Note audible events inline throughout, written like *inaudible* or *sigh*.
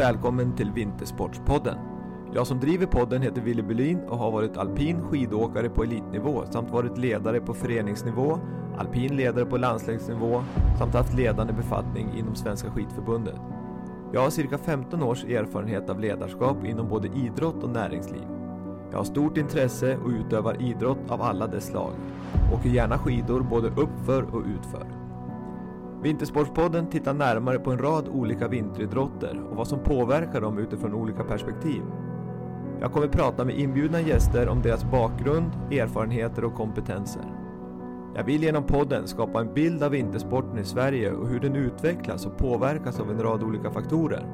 Välkommen till Vintersportspodden. Jag som driver podden heter Willy Bylin och har varit alpin skidåkare på elitnivå samt varit ledare på föreningsnivå, alpin ledare på landslagsnivå samt haft ledande befattning inom Svenska skidförbundet. Jag har cirka 15 års erfarenhet av ledarskap inom både idrott och näringsliv. Jag har stort intresse och utövar idrott av alla dess slag. Åker gärna skidor både uppför och utför. Vintersportspodden tittar närmare på en rad olika vinteridrotter och vad som påverkar dem utifrån olika perspektiv. Jag kommer prata med inbjudna gäster om deras bakgrund, erfarenheter och kompetenser. Jag vill genom podden skapa en bild av vintersporten i Sverige och hur den utvecklas och påverkas av en rad olika faktorer.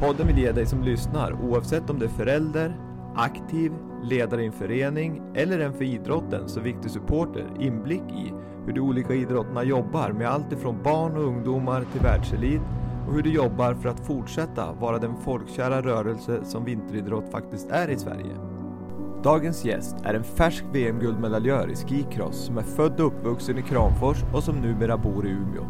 Podden vill ge dig som lyssnar, oavsett om du är förälder, aktiv, ledare i en förening eller en för idrotten så viktig supporter, inblick i hur de olika idrotterna jobbar med allt ifrån barn och ungdomar till världselit och hur de jobbar för att fortsätta vara den folkkära rörelse som vinteridrott faktiskt är i Sverige. Dagens gäst är en färsk VM-guldmedaljör i skicross som är född och uppvuxen i Kramfors och som numera bor i Umeå.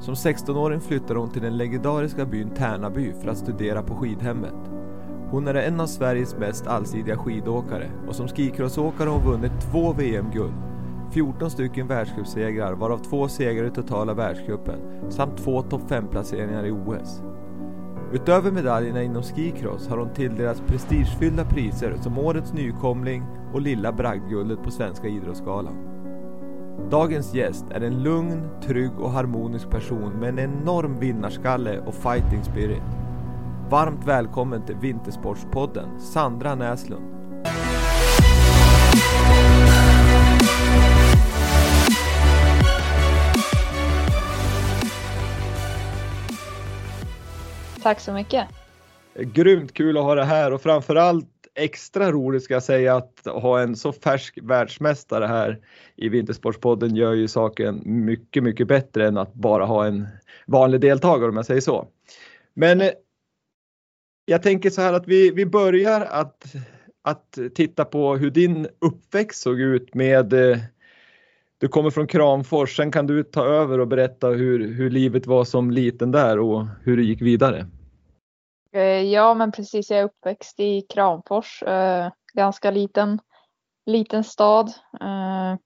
Som 16-åring flyttade hon till den legendariska byn Tärnaby för att studera på skidhemmet. Hon är en av Sveriges mest allsidiga skidåkare och som skicrossåkare har hon vunnit två VM-guld 14 stycken världscupsegrar varav två segrar i totala världscupen samt två topp 5-placeringar i OS. Utöver medaljerna inom skicross har hon tilldelats prestigefyllda priser som Årets nykomling och Lilla bragdguldet på Svenska Idrottsgalan. Dagens gäst är en lugn, trygg och harmonisk person med en enorm vinnarskalle och fighting spirit. Varmt välkommen till Vintersportspodden, Sandra Näslund. Tack så mycket. Grymt kul att ha det här och framförallt extra roligt ska jag säga att ha en så färsk världsmästare här i Vintersportspodden gör ju saken mycket, mycket bättre än att bara ha en vanlig deltagare om jag säger så. Men eh, jag tänker så här att vi, vi börjar att, att titta på hur din uppväxt såg ut med eh, du kommer från Kramfors, sen kan du ta över och berätta hur, hur livet var som liten där och hur det gick vidare. Eh, ja, men precis. Jag är uppväxt i Kramfors, eh, ganska liten, liten stad. Eh,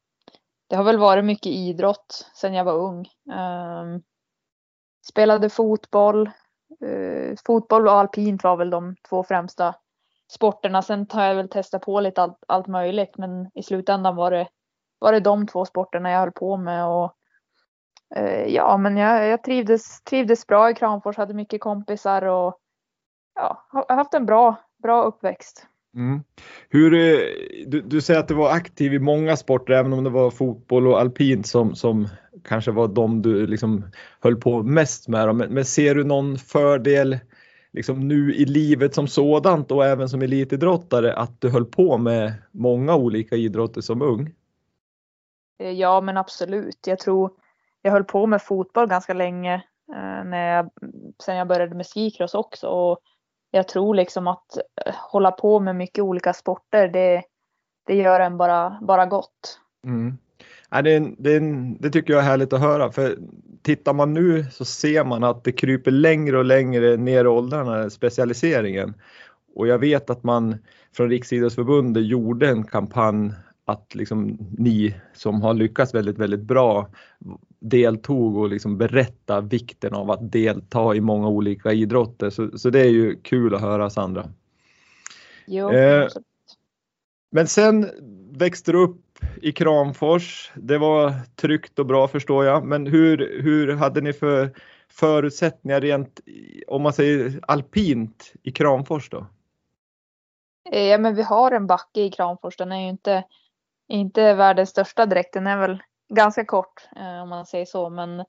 det har väl varit mycket idrott sedan jag var ung. Ehm, spelade fotboll. Fotboll och alpint var väl de två främsta sporterna. Sen har jag väl testat på lite allt, allt möjligt, men i slutändan var det var det de två sporterna jag höll på med. Och, eh, ja, men jag, jag trivdes, trivdes bra i Kramfors, hade mycket kompisar och ja, har haft en bra, bra uppväxt. Mm. Hur, eh, du, du, säger att du var aktiv i många sporter, även om det var fotboll och alpint som, som kanske var de du liksom höll på mest med. Men, men ser du någon fördel liksom nu i livet som sådant och även som elitidrottare att du höll på med många olika idrotter som ung? Eh, ja men absolut. Jag tror jag höll på med fotboll ganska länge eh, när jag, sen jag började med skicross också. Och jag tror liksom att eh, hålla på med mycket olika sporter det, det gör en bara, bara gott. Mm. Ja, det, det, det, tycker jag är härligt att höra för tittar man nu så ser man att det kryper längre och längre ner i åldrarna, specialiseringen. Och jag vet att man från Riksidrottsförbundet gjorde en kampanj att liksom ni som har lyckats väldigt, väldigt bra deltog och liksom berätta vikten av att delta i många olika idrotter. Så, så det är ju kul att höra Sandra. Jo, eh, men sen växte du upp i Kramfors. Det var tryggt och bra förstår jag. Men hur, hur hade ni för förutsättningar rent, om man säger alpint i Kramfors då? Eh, ja, men vi har en backe i Kramfors. Den är ju inte inte världens största direkt. Den är väl ganska kort eh, om man säger så. Men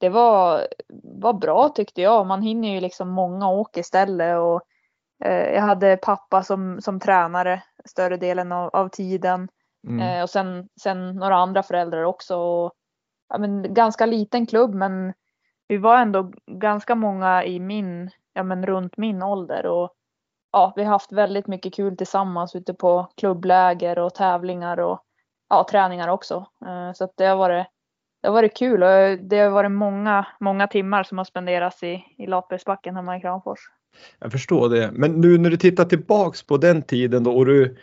det var, var bra tyckte jag. Man hinner ju liksom många åk istället. Och, eh, jag hade pappa som, som tränare större delen av, av tiden. Mm. Eh, och sen, sen några andra föräldrar också. Och, ja, men, ganska liten klubb men vi var ändå ganska många i min, ja men runt min ålder. Och ja, vi har haft väldigt mycket kul tillsammans ute på klubbläger och tävlingar och ja, träningar också. Eh, så att det har varit, det har varit kul och det har varit många, många timmar som har spenderats i, i Latbergsbacken hemma i Kramfors. Jag förstår det. Men nu när du tittar tillbaks på den tiden då och du,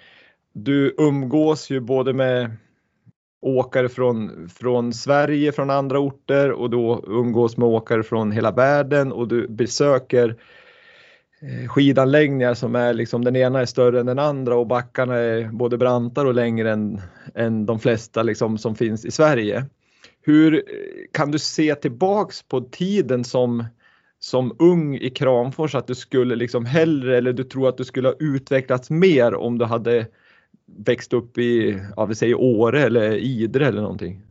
du umgås ju både med åkare från, från Sverige, från andra orter och då umgås med åkare från hela världen och du besöker eh, Eh, skidanläggningar som är liksom den ena är större än den andra och backarna är både brantare och längre än, än de flesta liksom som finns i Sverige. Hur eh, kan du se tillbaks på tiden som, som ung i Kramfors att du skulle liksom hellre eller du tror att du skulle ha utvecklats mer om du hade växt upp i, ja vi säger Åre eller Idre eller någonting?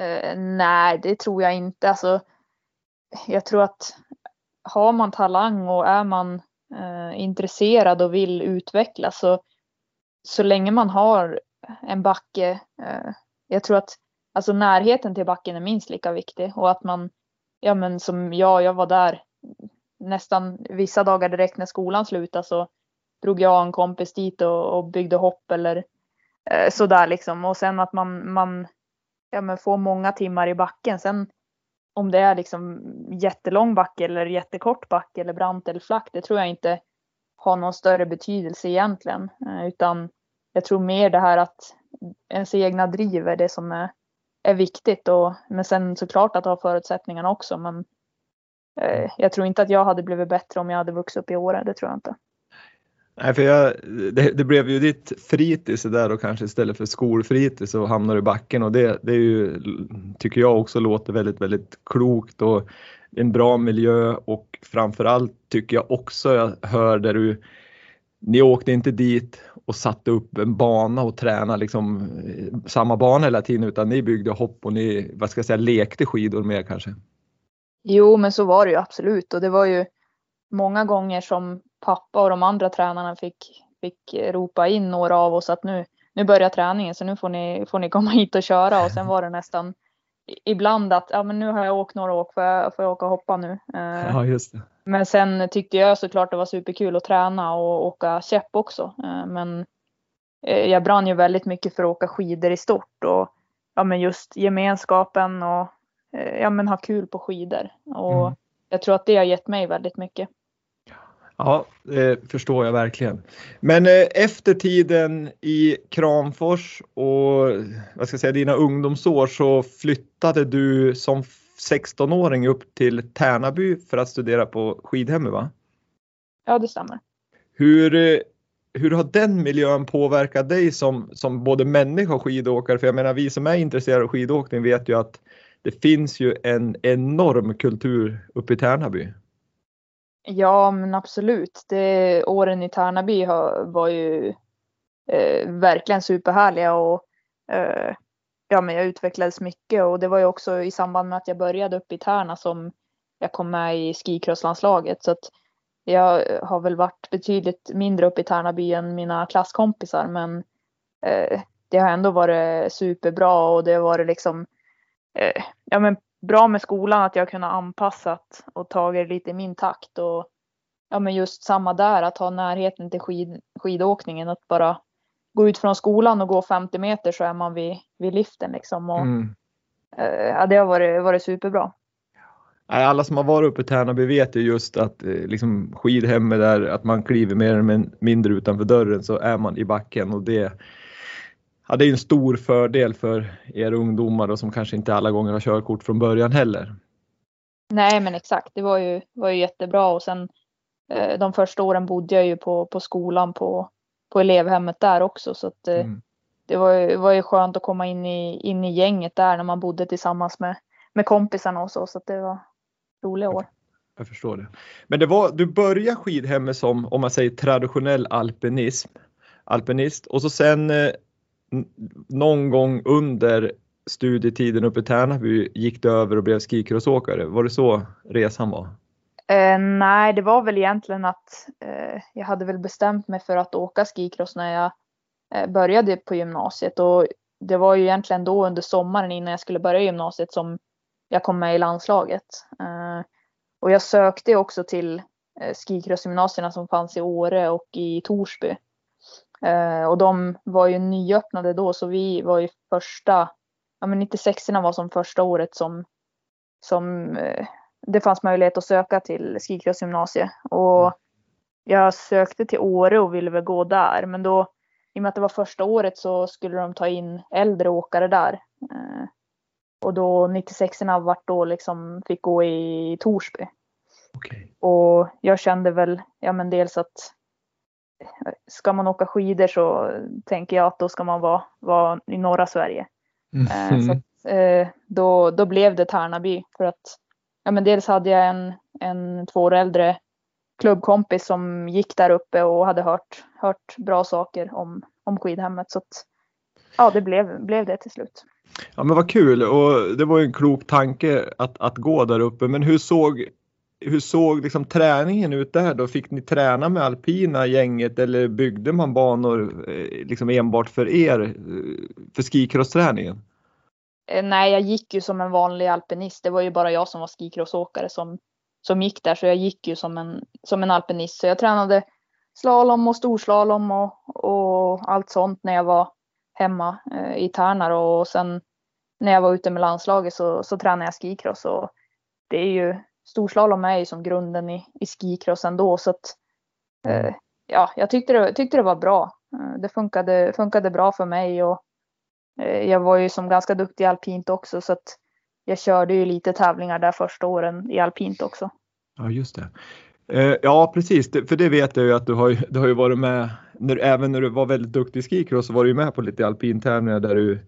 Uh, nej, det tror jag inte. Alltså, jag tror att har man talang och är man eh, intresserad och vill utvecklas så, så länge man har en backe. eh, jag tror att alltså närheten till backen är minst lika viktig och att man, ja men som jag, jag var där nästan vissa dagar direkt när skolan slutade så drog jag en kompis dit och, och byggde hopp eller eh, sådär liksom. Och sen att man, man ja, men får många timmar i backen. Sen om det är liksom jättelång backe eller jättekort backe eller brant eller flack, det tror jag inte har någon större betydelse egentligen. Eh, utan jag tror mer det här att ens egna driv är det som är, är viktigt. Och, men sen såklart att ha förutsättningarna också. Men eh, jag tror inte att jag hade blivit bättre om jag hade vuxit upp i Åre, det tror jag inte. Nej, för jag, det, det, blev ju ditt fritids där och kanske istället för skolfritids och hamnar i backen och det, det är ju, tycker jag också låter väldigt, väldigt klokt och en bra miljö och framförallt tycker jag också jag hör där du, ni åkte inte dit och satte upp en bana och tränade liksom eh, samma bana hela tiden utan ni byggde hopp och ni, vad ska jag säga, lekte skidor mer kanske? Jo, men så var det ju absolut och det var ju många gånger som pappa och de andra tränarna fick, fick ropa in några av oss att nu, nu börjar träningen så nu får ni, får ni komma hit och köra och sen var det nästan ibland att ja, men nu har jag åkt några åk, får jag, får jag åka och hoppa nu? Eh, ja, just det. Men sen tyckte jag såklart det var superkul att träna och åka käpp också. Eh, men eh, jag brann ju väldigt mycket för att åka skidor i stort och ja, men just gemenskapen och ja, men ha kul på skidor. Och mm. jag tror att det har gett mig väldigt mycket. Ja, det förstår jag verkligen. Men eh, efter tiden i Kramfors och vad ska jag säga, dina ungdomsår så flyttade du som 16-åring upp till Tärnaby för att studera på skidhemmet va? Ja, det stämmer. Hur, eh, hur har den miljön påverkat dig som, som både människa och skidåkare? För jag menar vi som är intresserade av skidåkning vet ju att det finns ju en enorm kultur uppe i Tärnaby. Ja, men absolut. Det, åren i Tärnaby har, var ju eh, verkligen superhärliga och eh, ja, men jag utvecklades mycket och det var ju också i samband med att jag började uppe i Tärna som jag kom med i skicrosslandslaget så att jag har väl varit betydligt mindre uppe i Tärnaby än mina klasskompisar men eh, det har ändå varit superbra och det har varit liksom eh, ja, men bra med skolan att jag kunnat anpassat och tagit lite i min takt och ja men just samma där att ha närheten till skid, skidåkningen att bara gå ut från skolan och gå 50 meter så är man vid, vid liften liksom och mm. eh, ja, det har varit, varit superbra. Alla som har varit uppe i Tärnaby vet ju just att eh, liksom, skidhemmet där, att man kliver mer eller mindre utanför dörren så är man i backen och det ja, det är en stor fördel för er ungdomar och som kanske inte alla gånger har körkort från början heller. Nej men exakt, det var ju, var ju jättebra och sen eh, de första åren bodde jag ju på, på skolan på, på elevhemmet där också så att eh, mm. det var ju, var ju skönt att komma in i, in i gänget där när man bodde tillsammans med, med kompisarna och så så att det var roliga år. Jag förstår det. Men det var, du började skidhemmet som om man säger traditionell alpinism, alpinist och så sen eh, någon gång under studietiden uppe i Tärnaby gick du över och blev skikrossåkare. Var det så resan var? Eh, nej, det var väl egentligen att eh, jag hade väl bestämt mig för att åka skikross när jag eh, började på gymnasiet och det var ju egentligen då under sommaren innan jag skulle börja gymnasiet som jag kom med i landslaget. Eh, och jag sökte också till eh, skikrossgymnasierna som fanns i Åre och i Torsby. Eh, och de var ju nyöppnade då så vi var ju första ja men 96 var som första året som, som eh, det fanns möjlighet att söka till skikrossgymnasiet. Och mm. jag sökte till Åre och ville väl gå där. Men då, i och med att det var första året så skulle de ta in äldre åkare där. Eh, och då 96 vart då liksom fick gå i Torsby. Okay. Och jag kände väl, ja men dels att ska man åka skidor så tänker jag att då ska man vara, vara i norra Sverige. Mm. Så att, eh, då, då blev det Tärnaby för att ja, men dels hade jag en, en två år äldre klubbkompis som gick där uppe och hade hört, hört bra saker om, om skidhemmet. Så att, ja, det blev, blev det till slut. Ja men vad kul och det var ju en klok tanke att, att gå där uppe. Men hur såg, hur såg liksom träningen ut där då? Fick ni träna med alpina gänget eller byggde man banor eh, liksom enbart för er eh, för skicross-träningen? Eh, nej, jag gick ju som en vanlig alpinist. Det var ju bara jag som var skicrossåkare som, som gick där, så jag gick ju som en, som en alpinist. Så jag tränade slalom och storslalom och, och allt sånt när jag var hemma eh, i Tärnar och sen när jag var ute med landslaget så, så tränade jag skicross och det är ju storslalom är ju som grunden i, i skicross ändå så att eh, ja, jag tyckte det, tyckte det var bra. Eh, det funkade, funkade bra för mig och Eh, jag var ju som ganska duktig i alpint också så att jag körde ju lite tävlingar där första åren i alpint också. Ja just det. Eh, ja precis, för det vet jag ju att du har, *laughs* du har ju varit med, när, även när du var väldigt duktig i skikross så var du ju med på lite alpintävlingar där du,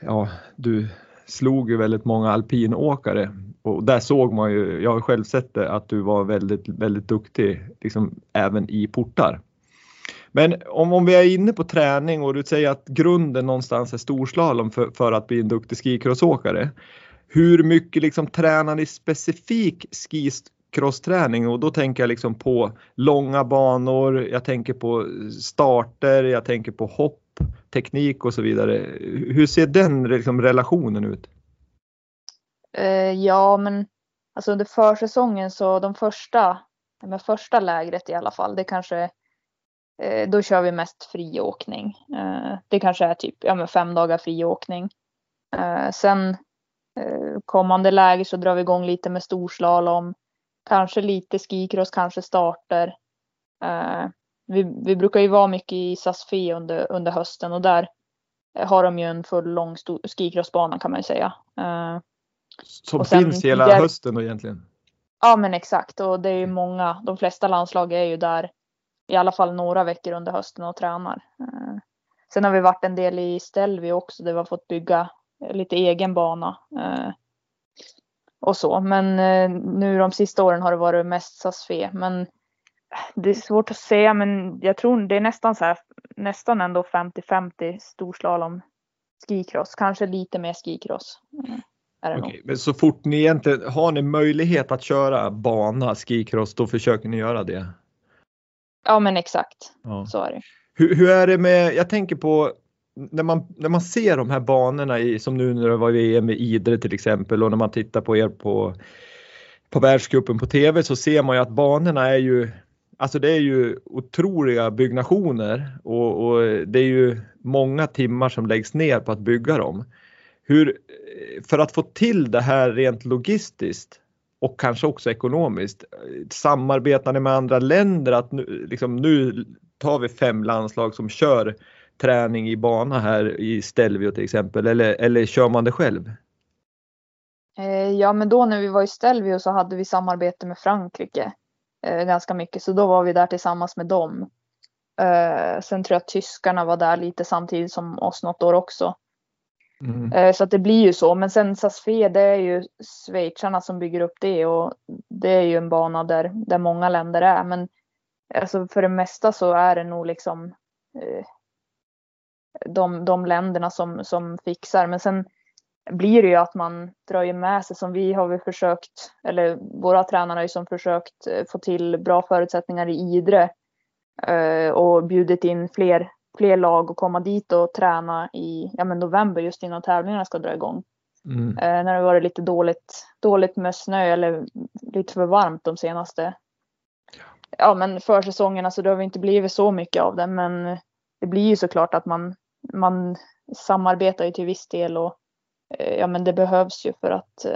ja, du slog ju väldigt många alpinåkare och där såg man ju, jag har själv sett det, att du var väldigt, väldigt duktig liksom även i portar. Men om, om vi är inne på träning och du säger att grunden någonstans är storslalom för, för att bli en duktig skicrossåkare. Hur mycket liksom tränar ni specifik crossträning och då tänker jag liksom på långa banor, jag tänker på starter, jag tänker på hopp, teknik och så vidare. Hur ser den liksom relationen ut? Uh, ja, men alltså under försäsongen så de första, med första lägret i alla fall, det kanske eh, då kör vi mest friåkning. Eh, det kanske är typ ja, men fem dagar friåkning. Sen kommande läge så drar vi igång lite med storslalom. Kanske lite skikross, kanske starter. Vi, vi brukar ju vara mycket i Sasfi under, under hösten och där har de ju en full lång skikrossbana kan man ju säga. Som finns hela där, hösten då egentligen? Ja men exakt och det är ju många, de flesta landslag är ju där i alla fall några veckor under hösten och tränar. Eh, sen har vi varit en del i Ställvi också där vi har fått bygga lite egen bana. Eh, och så. Men eh, nu de sista åren har det varit mest SASFE. Men det är svårt att säga men jag tror det är nästan så här, nästan ändå 50-50 storslalom skikross. Kanske lite mer skikross. Okej, men så fort ni egentligen har ni möjlighet att köra bana skikross då försöker ni göra det? Ja men exakt, ja. så är det. Hur, hur, är det med, jag tänker på när man, när man ser de här banorna i, som nu när det var VM i Idre till exempel och när man tittar på er på, på världscupen på TV så ser man ju att banorna är ju Alltså det är ju otroliga byggnationer och, och, det är ju många timmar som läggs ner på att bygga dem. Hur, för att få till det här rent logistiskt, och kanske också ekonomiskt. Samarbetar ni med andra länder att nu, liksom, nu tar vi fem landslag som kör träning i bana här i Stelvio till exempel eller, eller kör man det själv? Eh, ja men då när vi var i Stelvio så hade vi samarbete med Frankrike eh, ganska mycket så då var vi där tillsammans med dem. Eh, sen tror jag att tyskarna var där lite samtidigt som oss något år också. Mm. Så att det blir ju så. Men sen Sasfe, det är ju schweizarna som bygger upp det och det är ju en bana där, där många länder är. Men alltså för det mesta så är det nog liksom de, de länderna som, som fixar. Men sen blir det ju att man drar ju med sig som vi har vi försökt, eller våra tränare har ju som försökt eh, få till bra förutsättningar i Idre och bjudit in fler fler lag och komma dit och träna i ja, men november just innan tävlingarna ska dra igång. Mm. Eh, när det varit lite dåligt, dåligt med snö eller lite för varmt de senaste. Ja men försäsongerna så det har vi inte blivit så mycket av det men det blir ju såklart att man, man samarbetar ju till viss del och ja men det behövs ju för att,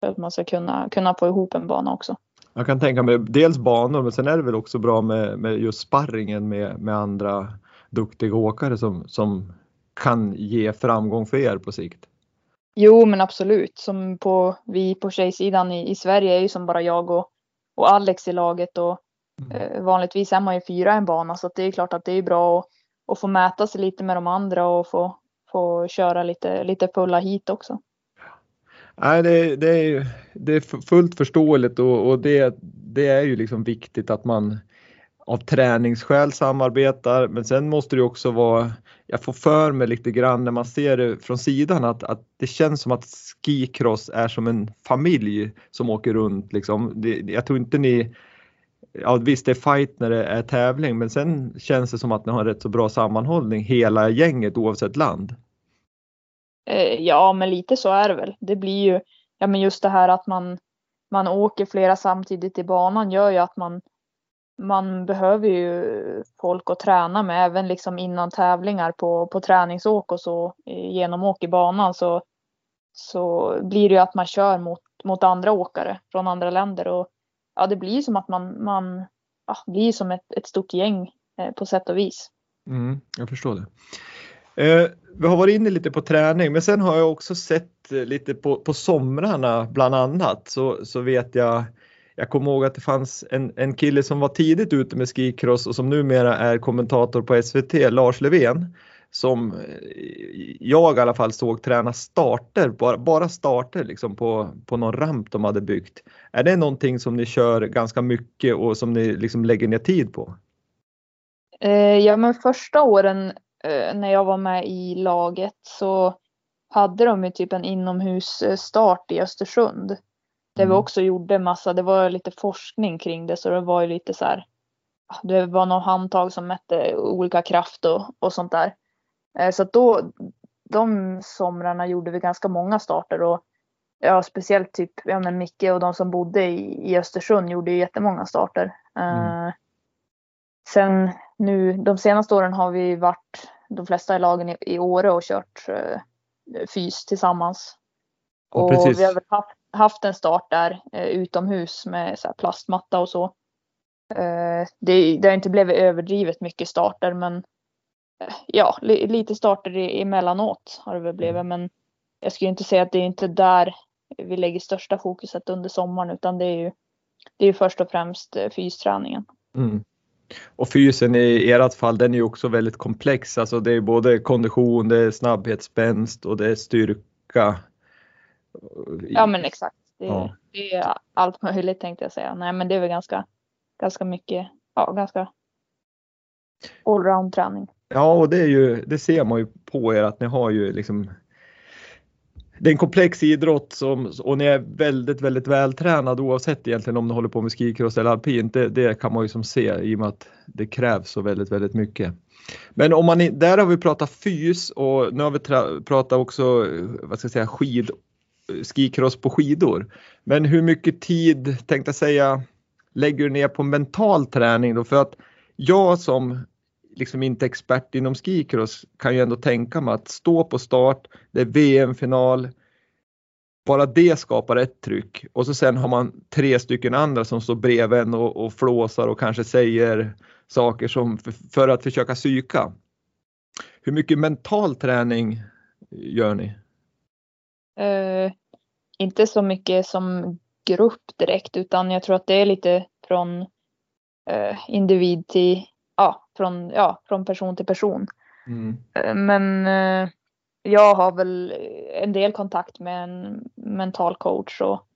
för att man ska kunna, kunna få ihop en bana också. Jag kan tänka mig dels banor men sen är det väl också bra med, med just sparringen med, med andra duktiga åkare som, som kan ge framgång för er på sikt. Jo men absolut, som på, vi på tjejsidan i, i Sverige är ju som bara jag och, och Alex i laget och mm. eh, vanligtvis är man ju fyra i en bana så det är klart att det är bra att, och få mäta sig lite med de andra och få, få köra lite, lite fulla hit också. Nej, det, det, är, det är fullt förståeligt och, och det, det är ju liksom viktigt att man av träningsskäl samarbetar men sen måste det också vara, jag får för mig lite grann när man ser det från sidan att, att det känns som att skicross är som en familj som åker runt liksom. Det, jag tror inte ni, ja visst det är fight när det är tävling men sen känns det som att ni har rätt så bra sammanhållning hela gänget oavsett land. Eh, ja, men lite så är det väl. Det blir ju, ja men just det här att man, man åker flera samtidigt i banan gör ju att man, man behöver ju folk att träna med även liksom innan tävlingar på, på träningsåk och så eh, genom åk i banan så, så blir det ju att man kör mot, mot andra åkare från andra länder och ja, det blir som att man, man ja, blir som ett, ett stort gäng eh, på sätt och vis. Mm, jag förstår det. Eh, vi har varit inne lite på träning men sen har jag också sett eh, lite på, på somrarna bland annat så, så vet jag jag kommer ihåg att det fanns en, en kille som var tidigt ute med skikross och som numera är kommentator på SVT, Lars Löfven, som eh, jag i alla fall såg träna starter, bara, bara starter liksom på, på någon ramp de hade byggt. Är det någonting som ni kör ganska mycket och som ni liksom lägger ner tid på? Eh, ja men första åren Eh, när jag var med i laget så hade de ju typ en inomhusstart i Östersund. Där mm. vi också gjorde massa, det var lite forskning kring det så det var ju lite så här. Det var något handtag som mätte olika kraft och, och sånt där. Eh, så att då, de somrarna gjorde vi ganska många starter och ja, speciellt typ ja, men Micke och de som bodde i, i Östersund gjorde ju jättemånga starter. Mm. Uh, sen nu de senaste åren har vi varit de flesta i lagen i, i Åre och kört eh, fys tillsammans. Ja, och vi har väl haft, haft en start där eh, utomhus med så plastmatta och så. Eh, det, det har inte blivit överdrivet mycket starter men eh, ja, li, lite starter emellanåt har det väl blivit men jag skulle inte säga att det är inte där vi lägger största fokuset under sommaren utan det är ju det är först och främst eh, fysträningen. Mm. Och fysen i ert fall den är ju också väldigt komplex. Alltså det är både kondition, det är snabbhet, spänst och det är styrka. Ja men exakt. Det är, ja. det är allt möjligt tänkte jag säga. Nej men det är väl ganska, ganska mycket, ja ganska allround träning. Ja och det är ju, det ser man ju på er att ni har ju liksom det är en komplex idrott som, och ni är väldigt, väldigt vältränad oavsett egentligen om ni håller på med skikross eller alpint. Det, det, kan man ju som se i och med att det krävs så väldigt, väldigt mycket. Men om man, där har vi pratat fys och nu har vi pratat också, vad ska jag säga, skid, skikross på skidor. Men hur mycket tid, tänkte jag säga, lägger du ner på mental träning då? För att jag som liksom inte expert inom skikross kan ju ändå tänka mig att stå på start, det är VM-final, bara det skapar ett tryck och så sen har man tre stycken andra som står bredvid en och, och flåsar och kanske säger saker som för, för att försöka psyka. Hur mycket mental träning gör ni? Uh, inte så mycket som grupp direkt utan jag tror att det är lite från uh, individ till ja, från, ja, från person till person. Mm. Eh, men eh, jag har väl en del kontakt med en mental coach och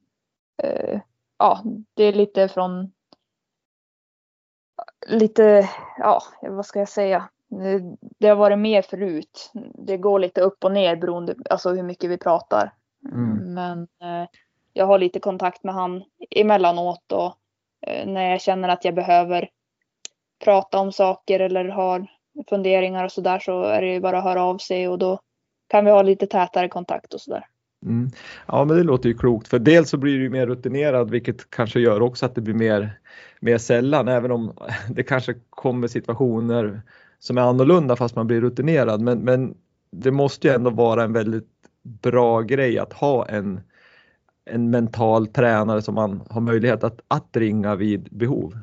eh, ja, det är lite från lite, ja, vad ska jag säga? Det har varit mer förut. Det går lite upp och ner beroende alltså hur mycket vi pratar. Mm. Men jag har lite kontakt med han emellanåt och när jag känner att jag behöver prata om saker eller har funderingar och sådär så är det ju bara att höra av sig och då kan vi ha lite tätare kontakt och sådär. Mm. Ja men det låter ju klokt för dels så blir du mer rutinerad vilket kanske gör också att det blir mer, mer sällan även om *laughs* det kanske kommer situationer som är annorlunda fast man blir rutinerad men, men det måste ju ändå vara en väldigt bra grej att ha en, en mental tränare som man har möjlighet att, att ringa vid behov.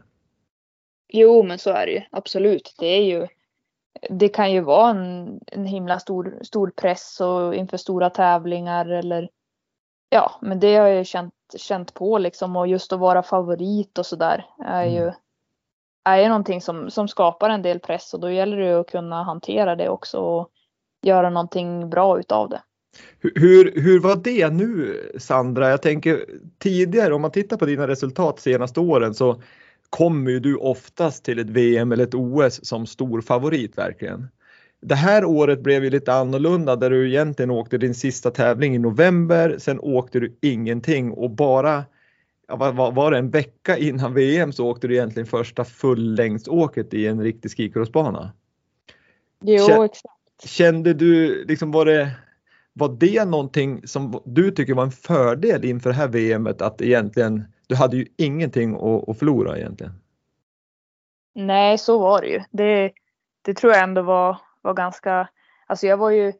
Jo, men så är det ju absolut. Det är ju. Det kan ju vara en, en himla stor, stor press och inför stora tävlingar eller ja, men det har jag känt, känt på liksom och just att vara favorit och sådär är ju mm. är ju någonting som, som skapar en del press och då gäller det att kunna hantera det också och göra någonting bra utav det. Hur, hur var det nu Sandra? Jag tänker tidigare om man tittar på dina resultat senaste åren så kommer ju du oftast till ett VM eller ett OS som stor favorit verkligen. Det här året blev ju lite annorlunda där du egentligen åkte din sista tävling i november, sen åkte du ingenting och bara var, det en vecka innan VM så åkte du egentligen första fullängdsåket i en riktig skicrossbana. Jo, exakt. Kände du, liksom var det, var det någonting som du tycker var en fördel inför det här VMet att egentligen, du hade ju ingenting att, att förlora egentligen? Nej, så var det ju. Det, det tror jag ändå var, var ganska, alltså jag var ju,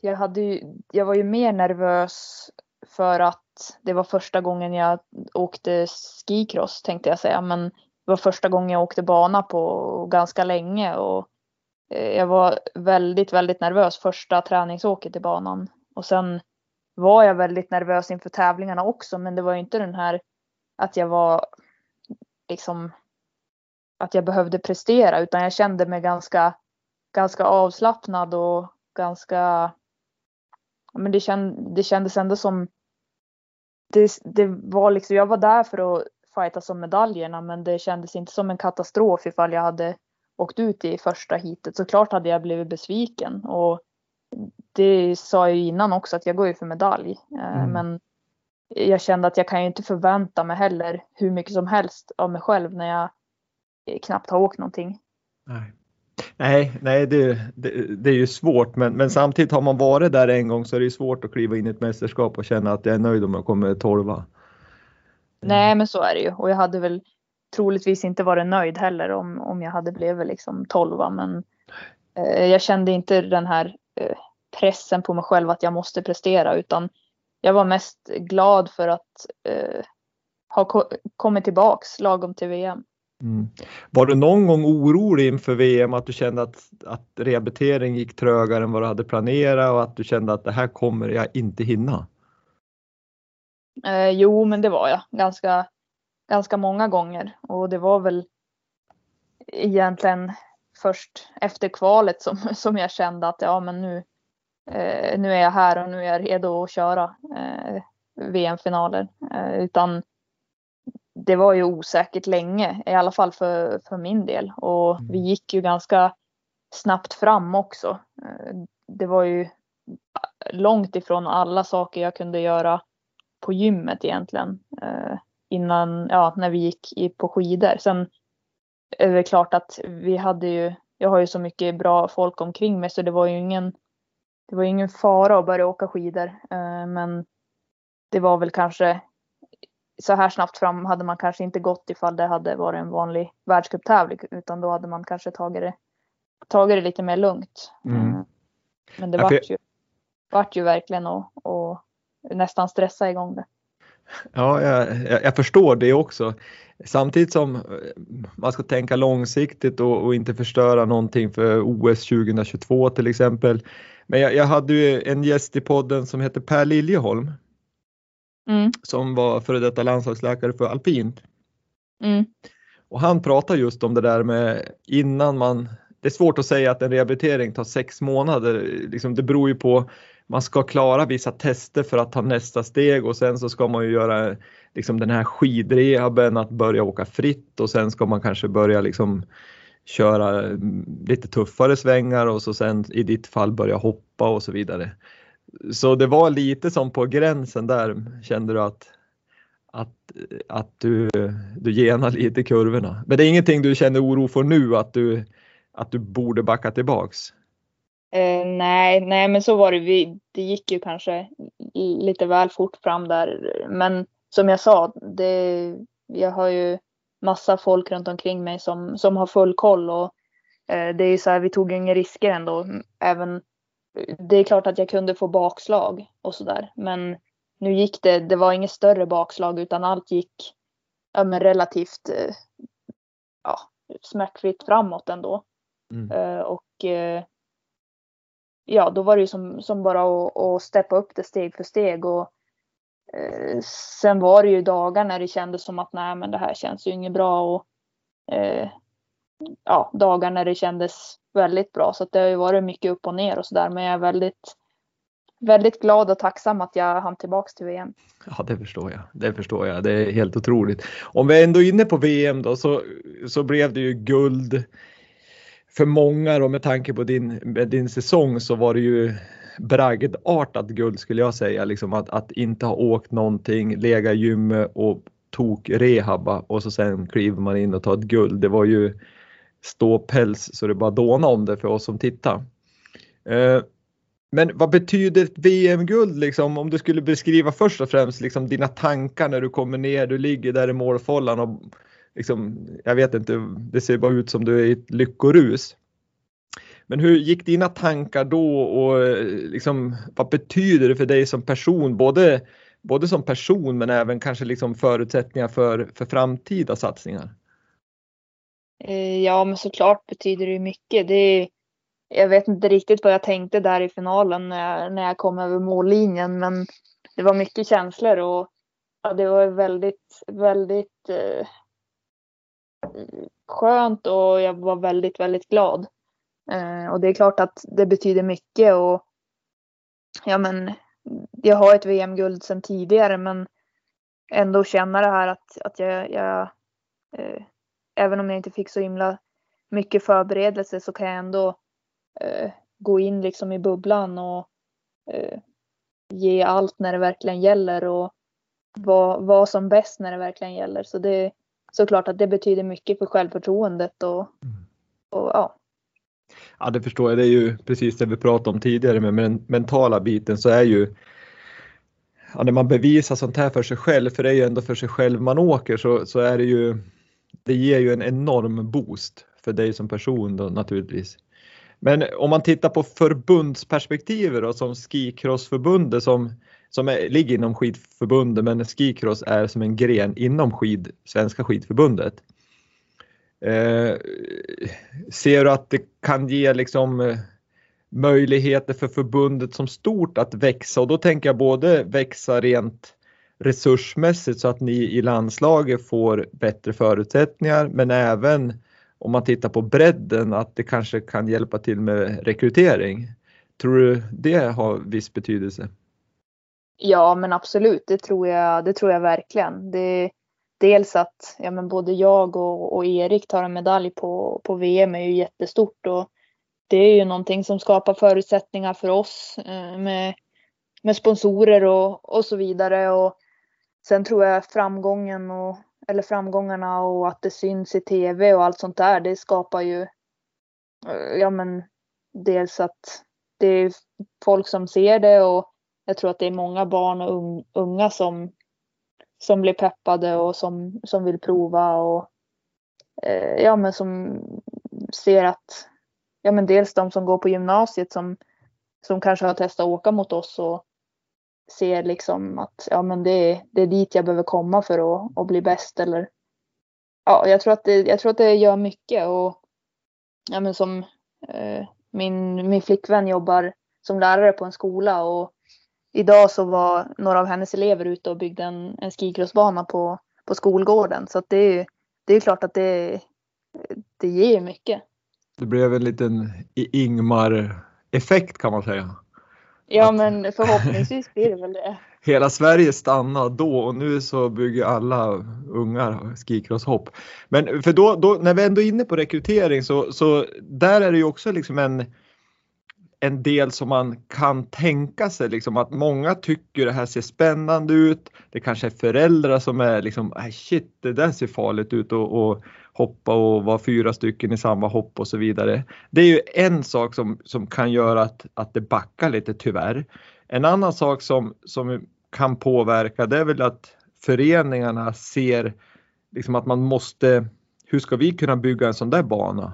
jag hade ju, jag var ju mer nervös för att det var första gången jag åkte skicross tänkte jag säga, men det var första gången jag åkte bana på ganska länge och eh, jag var väldigt, väldigt nervös första träningsåket i banan och sen var jag väldigt nervös inför tävlingarna också, men det var ju inte den här att jag var liksom att jag behövde prestera utan jag kände mig ganska ganska avslappnad och ganska men det, känd, det kändes ändå som det, det var liksom, jag var där för att fighta om medaljerna men det kändes inte som en katastrof ifall jag hade åkt ut i första heatet. Såklart hade jag blivit besviken och det sa jag ju innan också att jag går ju för medalj. Eh, mm. Men jag kände att jag kan ju inte förvänta mig heller hur mycket som helst av mig själv när jag knappt har åkt någonting. Nej. Nej, nej det, det, det, är ju svårt men, men samtidigt har man varit där en gång så är det svårt att kliva in i ett mästerskap och känna att jag är nöjd om jag kommer tolva. Nej men så är det ju och jag hade väl troligtvis inte varit nöjd heller om, om jag hade blivit liksom tolva men eh, jag kände inte den här eh, pressen på mig själv att jag måste prestera utan jag var mest glad för att eh, ha ko kommit tillbaks lagom till VM. Mm. Var du någon gång orolig inför VM att du kände att, att rehabilitering gick trögare än vad du hade planerat och att du kände att det här kommer jag inte hinna? Eh, jo, men det var jag ganska, ganska många gånger och det var väl egentligen först efter kvalet som, som jag kände att ja, men nu, nu är jag här och nu är jag redo att köra eh, VM-finaler. Eh, utan det var ju osäkert länge, i alla fall för, för min del. Och vi mm. gick ju ganska snabbt fram också. Eh, det var ju långt ifrån alla saker jag kunde göra på gymmet egentligen. Eh, innan, ja, när vi gick på skidor. Sen är det klart att vi hade ju, jag har ju så mycket bra folk omkring mig så det var ju ingen, det var ingen fara att börja åka skidor. Eh, men det var väl kanske så här snabbt fram hade man kanske inte gått ifall det hade varit en vanlig världscuptävling utan då hade man kanske tagit det, tagit det lite mer lugnt. Mm. mm. Men det ja, vart, ju, vart ju verkligen att nästan stressa igång det. Ja, jag, jag, förstår det också. Samtidigt som eh, man ska tänka långsiktigt och, och, inte förstöra någonting för OS 2022 till exempel. Men jag, jag hade ju en gäst i podden som heter Per Liljeholm mm. som var före detta landslagsläkare för alpint. Mm. Och han pratar just om det där med innan man, det är svårt att säga att en rehabilitering tar sex månader, liksom det beror ju på man ska klara vissa tester för att ta nästa steg och sen så ska man ju göra liksom den här skidrehaben, att börja åka fritt och sen ska man kanske börja liksom köra eh, lite tuffare svängar och så sen i ditt fall börja hoppa och så vidare. Så det var lite som på gränsen där kände du att, att, att du, du genar lite kurvorna. Men det är ingenting du känner oro för nu att du, att du borde backa tillbaks? Eh, nej, nej, men så var det. Vi, det gick ju kanske lite väl fort fram där. Men som jag sa, det, jag har ju massa folk runt omkring mig som, som har full koll och eh, det är ju så här, vi tog inga risker ändå. Även det är klart att jag kunde få bakslag och sådär. Men nu gick det, det var inget större bakslag utan allt gick ja, men relativt eh, ja, smärtfritt framåt ändå. Mm. Uh, och uh, ja, då var det ju som, som bara att, att steppa upp det steg för steg. Och, Eh, sen var det ju dagar när det kändes som att nej men det här känns ju inget bra. Och, eh, ja, dagar när det kändes väldigt bra. Så det har ju varit mycket upp och ner och sådär. Men jag är väldigt, väldigt glad och tacksam att jag hann tillbaks till VM. Ja, det förstår jag. Det förstår jag. Det är helt otroligt. Om vi är ändå inne på VM då så, så blev det ju guld för många då med tanke på din, med din säsong så var det ju bragdartat guld skulle jag säga. Liksom att, att inte ha åkt någonting, lega gymmet och tok rehabba och så sen kliver man in och tar ett guld. Det var ju ståpäls så det bara dåna om det för oss som tittar. Eh, men vad betyder ett VM-guld liksom om du skulle beskriva först och främst liksom dina tankar när du kommer ner, du ligger där i målfållan och liksom, jag vet inte, det ser bara ut som du är i ett lyckorus. Men hur gick dina tankar då och eh, liksom, vad betyder det för dig som person, både, både som person men även kanske liksom förutsättningar för, för framtida satsningar? Eh, ja, men såklart betyder det mycket. Det jag vet inte riktigt vad jag tänkte där i finalen när jag, när jag kom över mållinjen, men det var mycket känslor och ja, det var väldigt, väldigt eh, skönt och jag var väldigt, väldigt glad. Eh, och det är klart att det betyder mycket och ja, men jag har ett VM-guld sedan tidigare, men ändå känna det här att, att jag, jag eh, även om jag inte fick så himla mycket förberedelse så kan jag ändå eh, gå in liksom i bubblan och eh, ge allt när det verkligen gäller och vara var som bäst när det verkligen gäller. Så det är såklart att det betyder mycket för självförtroendet och, mm. och ja. Ja, det förstår jag. Det är ju precis det vi pratade om tidigare med den mentala biten så är ju ja, när man bevisar sånt här för sig själv, för det är ju ändå för sig själv man åker, så, så är det ju det ger ju en enorm boost för dig som person då naturligtvis. Men om man tittar på förbundsperspektivet då som skicrossförbundet som, som är, ligger inom skidförbundet men skicross är som en gren inom skid, Svenska skidförbundet. Eh, ser du att det kan ge liksom eh, möjligheter för förbundet som stort att växa och då tänker jag både växa rent resursmässigt så att ni i landslaget får bättre förutsättningar men även om man tittar på bredden att det kanske kan hjälpa till med rekrytering. Tror du det har viss betydelse? Ja men absolut, det tror jag, det tror jag verkligen. Det, dels att ja, men både jag och, och Erik tar en medalj på, på VM är ju jättestort och det är ju någonting som skapar förutsättningar för oss eh, med, med sponsorer och, och så vidare. Och sen tror jag framgången och eller framgångarna och att det syns i tv och allt sånt där, det skapar ju eh, ja men dels att det är folk som ser det och jag tror att det är många barn och unga som, som blir peppade och som, som vill prova och eh, ja men som ser att ja men dels de som går på gymnasiet som, som kanske har testat att åka mot oss och ser liksom att ja, men det, är, det är dit jag behöver komma för att, att bli bäst. Eller, ja, jag, tror att det, jag tror att det gör mycket. Och, ja, men som, eh, min, min flickvän jobbar som lärare på en skola och idag så var några av hennes elever ute och byggde en, en skikrossbana på, på skolgården. Så det är det är klart att det, det ger mycket. Det blev en liten Ingmar-effekt kan man säga. Ja att... men förhoppningsvis blir det väl det. *laughs* Hela Sverige stannade då och nu så bygger alla ungar skikrosshopp. Men för då, då, när vi ändå är inne på rekrytering så, så där är det ju också liksom en en del som man kan tänka sig liksom att många tycker det här ser spännande ut. Det kanske är föräldrar som är liksom, äh, shit det där ser farligt ut och, och hoppa och vara fyra stycken i samma hopp och så vidare. Det är ju en sak som, som kan göra att, att det backar lite tyvärr. En annan sak som, som kan påverka det är väl att föreningarna ser liksom att man måste, hur ska vi kunna bygga en sån där bana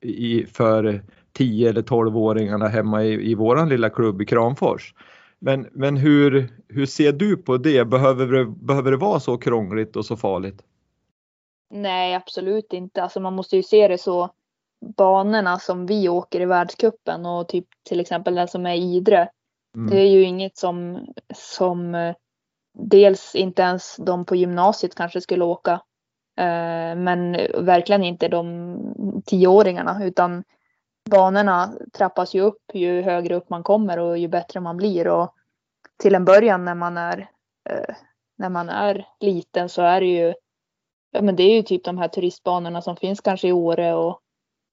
i, för, 10 eller 12-åringarna hemma i, i våran lilla klubb i Kramfors. Men, men hur, hur ser du på det? Behöver, det? behöver det vara så krångligt och så farligt? Nej, absolut inte. Alltså man måste ju se det så. Banorna som vi åker i världskuppen och typ till exempel den som är i Idre. Mm. Det är ju inget som, som eh, dels inte ens de på gymnasiet kanske skulle åka. Eh, men verkligen inte de tioåringarna utan banorna trappas ju upp ju högre upp man kommer och ju bättre man blir. Och till en början när man är, eh, när man är liten så är det ju, ja men det är ju typ de här turistbanorna som finns kanske i Åre och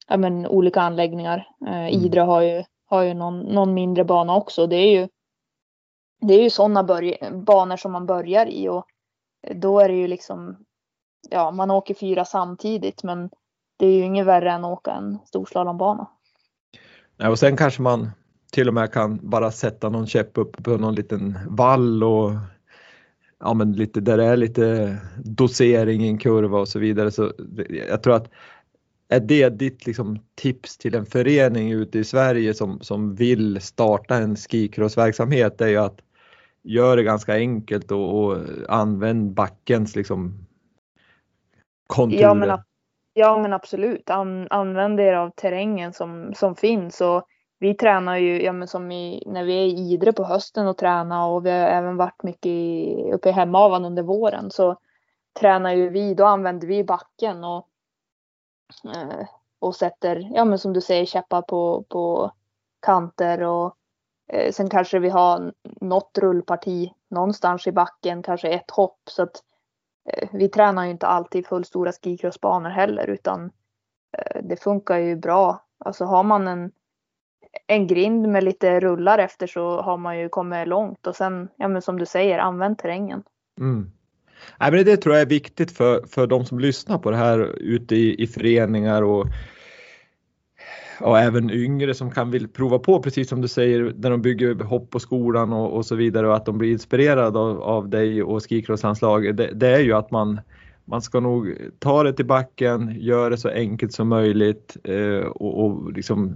ja men olika anläggningar. Eh, mm. Idre har ju, har ju någon, någon mindre bana också. Det är ju, det är ju sådana banor som man börjar i och då är det ju liksom, ja man åker fyra samtidigt men det är ju inget värre än att åka en storslalambana. Ja, och sen kanske man till och med kan bara sätta någon käpp upp på någon liten vall och ja, men lite där det är lite dosering i en kurva och så vidare. Så jag tror att är det ditt liksom, tips till en förening ute i Sverige som, som vill starta en skikrossverksamhet, det är ju att göra det ganska enkelt och, och använd backens liksom, konturer. Ja men, ja, men absolut, An, använd er av terrängen som, som finns. Och vi tränar ju, ja, men som i, när vi är i Idre på hösten och tränar och vi har även varit mycket i, uppe i Hemavan under våren så tränar ju vi, då använder vi backen och, eh, och sätter, ja men som du säger, käppar på, på kanter och eh, sen kanske vi har något rullparti någonstans i backen, kanske ett hopp. Så att eh, Eh, vi tränar ju inte alltid fullstora skikrossbanor heller utan eh, det funkar ju bra. Alltså har man en en grind med lite rullar efter så har man ju kommit långt och sen, ja men som du säger, använd terrängen. Mm. Nej, men det tror jag är viktigt för, för de som lyssnar på det här ute i, i föreningar och, och även yngre som kan vill prova på precis som du säger när de bygger hopp på skolan och, och så vidare och att de blir inspirerade av, av dig och skikrosslandslaget. Det, det är ju att man man ska nog ta det till backen, göra det så enkelt som möjligt eh, och, och liksom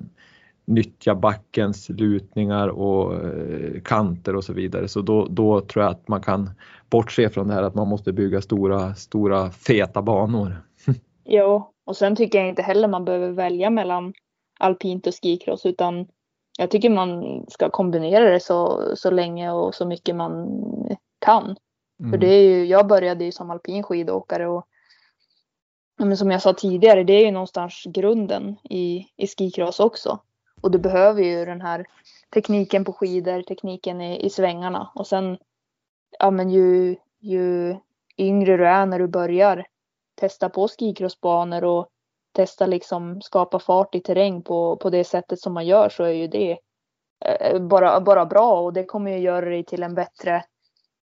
nyttja backens lutningar och eh, kanter och så vidare. Så då, då tror jag att man kan bortse från det här att man måste bygga stora, stora feta banor. *laughs* jo, och sen tycker jag inte heller man behöver välja mellan alpint och skikross utan jag tycker man ska kombinera det så, så länge och så mycket man kan. Mm. För det är ju, jag började ju som alpin skidåkare och men som jag sa tidigare, det är ju någonstans grunden i, i skikross också. Och du behöver ju den här tekniken på skidor, tekniken i, i svängarna och sen ja men ju, ju yngre du är när du börjar testa på skikrossbanor och testa liksom skapa fart i terräng på, på det sättet som man gör så är ju det eh, bara, bara bra och det kommer ju göra dig till en bättre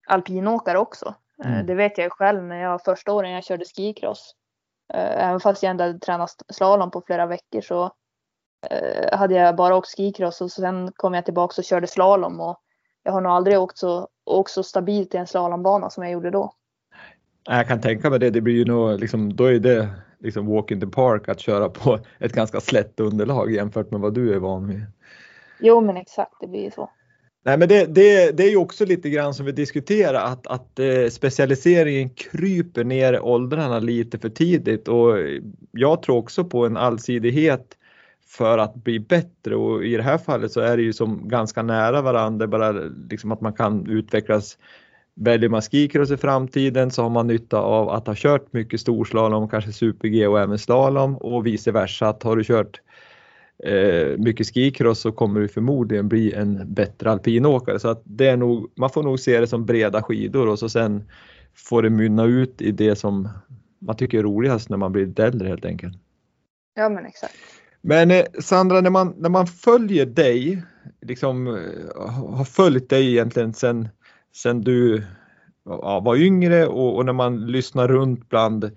alpinåkare också. Eh, mm. Det vet jag själv när jag första åren jag körde skikross. Eh, även fast jag ändå hade tränat slalom på flera veckor så hade jag bara åkt skikross och sen kom jag tillbaka och körde slalom och jag har nog aldrig åkt så, åkt så stabilt i en slalombana som jag gjorde då. Jag kan tänka mig det, det blir ju nog liksom, då är det liksom walk in the park att köra på *laughs* ett ganska slätt underlag jämfört med vad du är van vid. Jo men exakt, det blir ju så. Nej men det, det, det är ju också lite grann som vi diskuterar att, att eh, specialiseringen kryper ner i åldrarna lite för tidigt och jag tror också på en allsidighet för att bli bättre och i det här fallet så är det ju som ganska nära varandra, bara liksom att man kan utvecklas. Väljer man skikross i framtiden så har man nytta av att ha kört mycket storslalom, kanske super-G och även slalom och vice versa. Att har du kört eh, mycket skikross så kommer du förmodligen bli en bättre alpinåkare. Så att det är nog, man får nog se det som breda skidor och så sen får det mynna ut i det som man tycker är roligast när man blir äldre helt enkelt. Ja men exakt. Men eh, Sandra, när man, när man följer dig, liksom eh, har följt dig egentligen sen, sen du ja, var yngre och, och, när man lyssnar runt bland eh,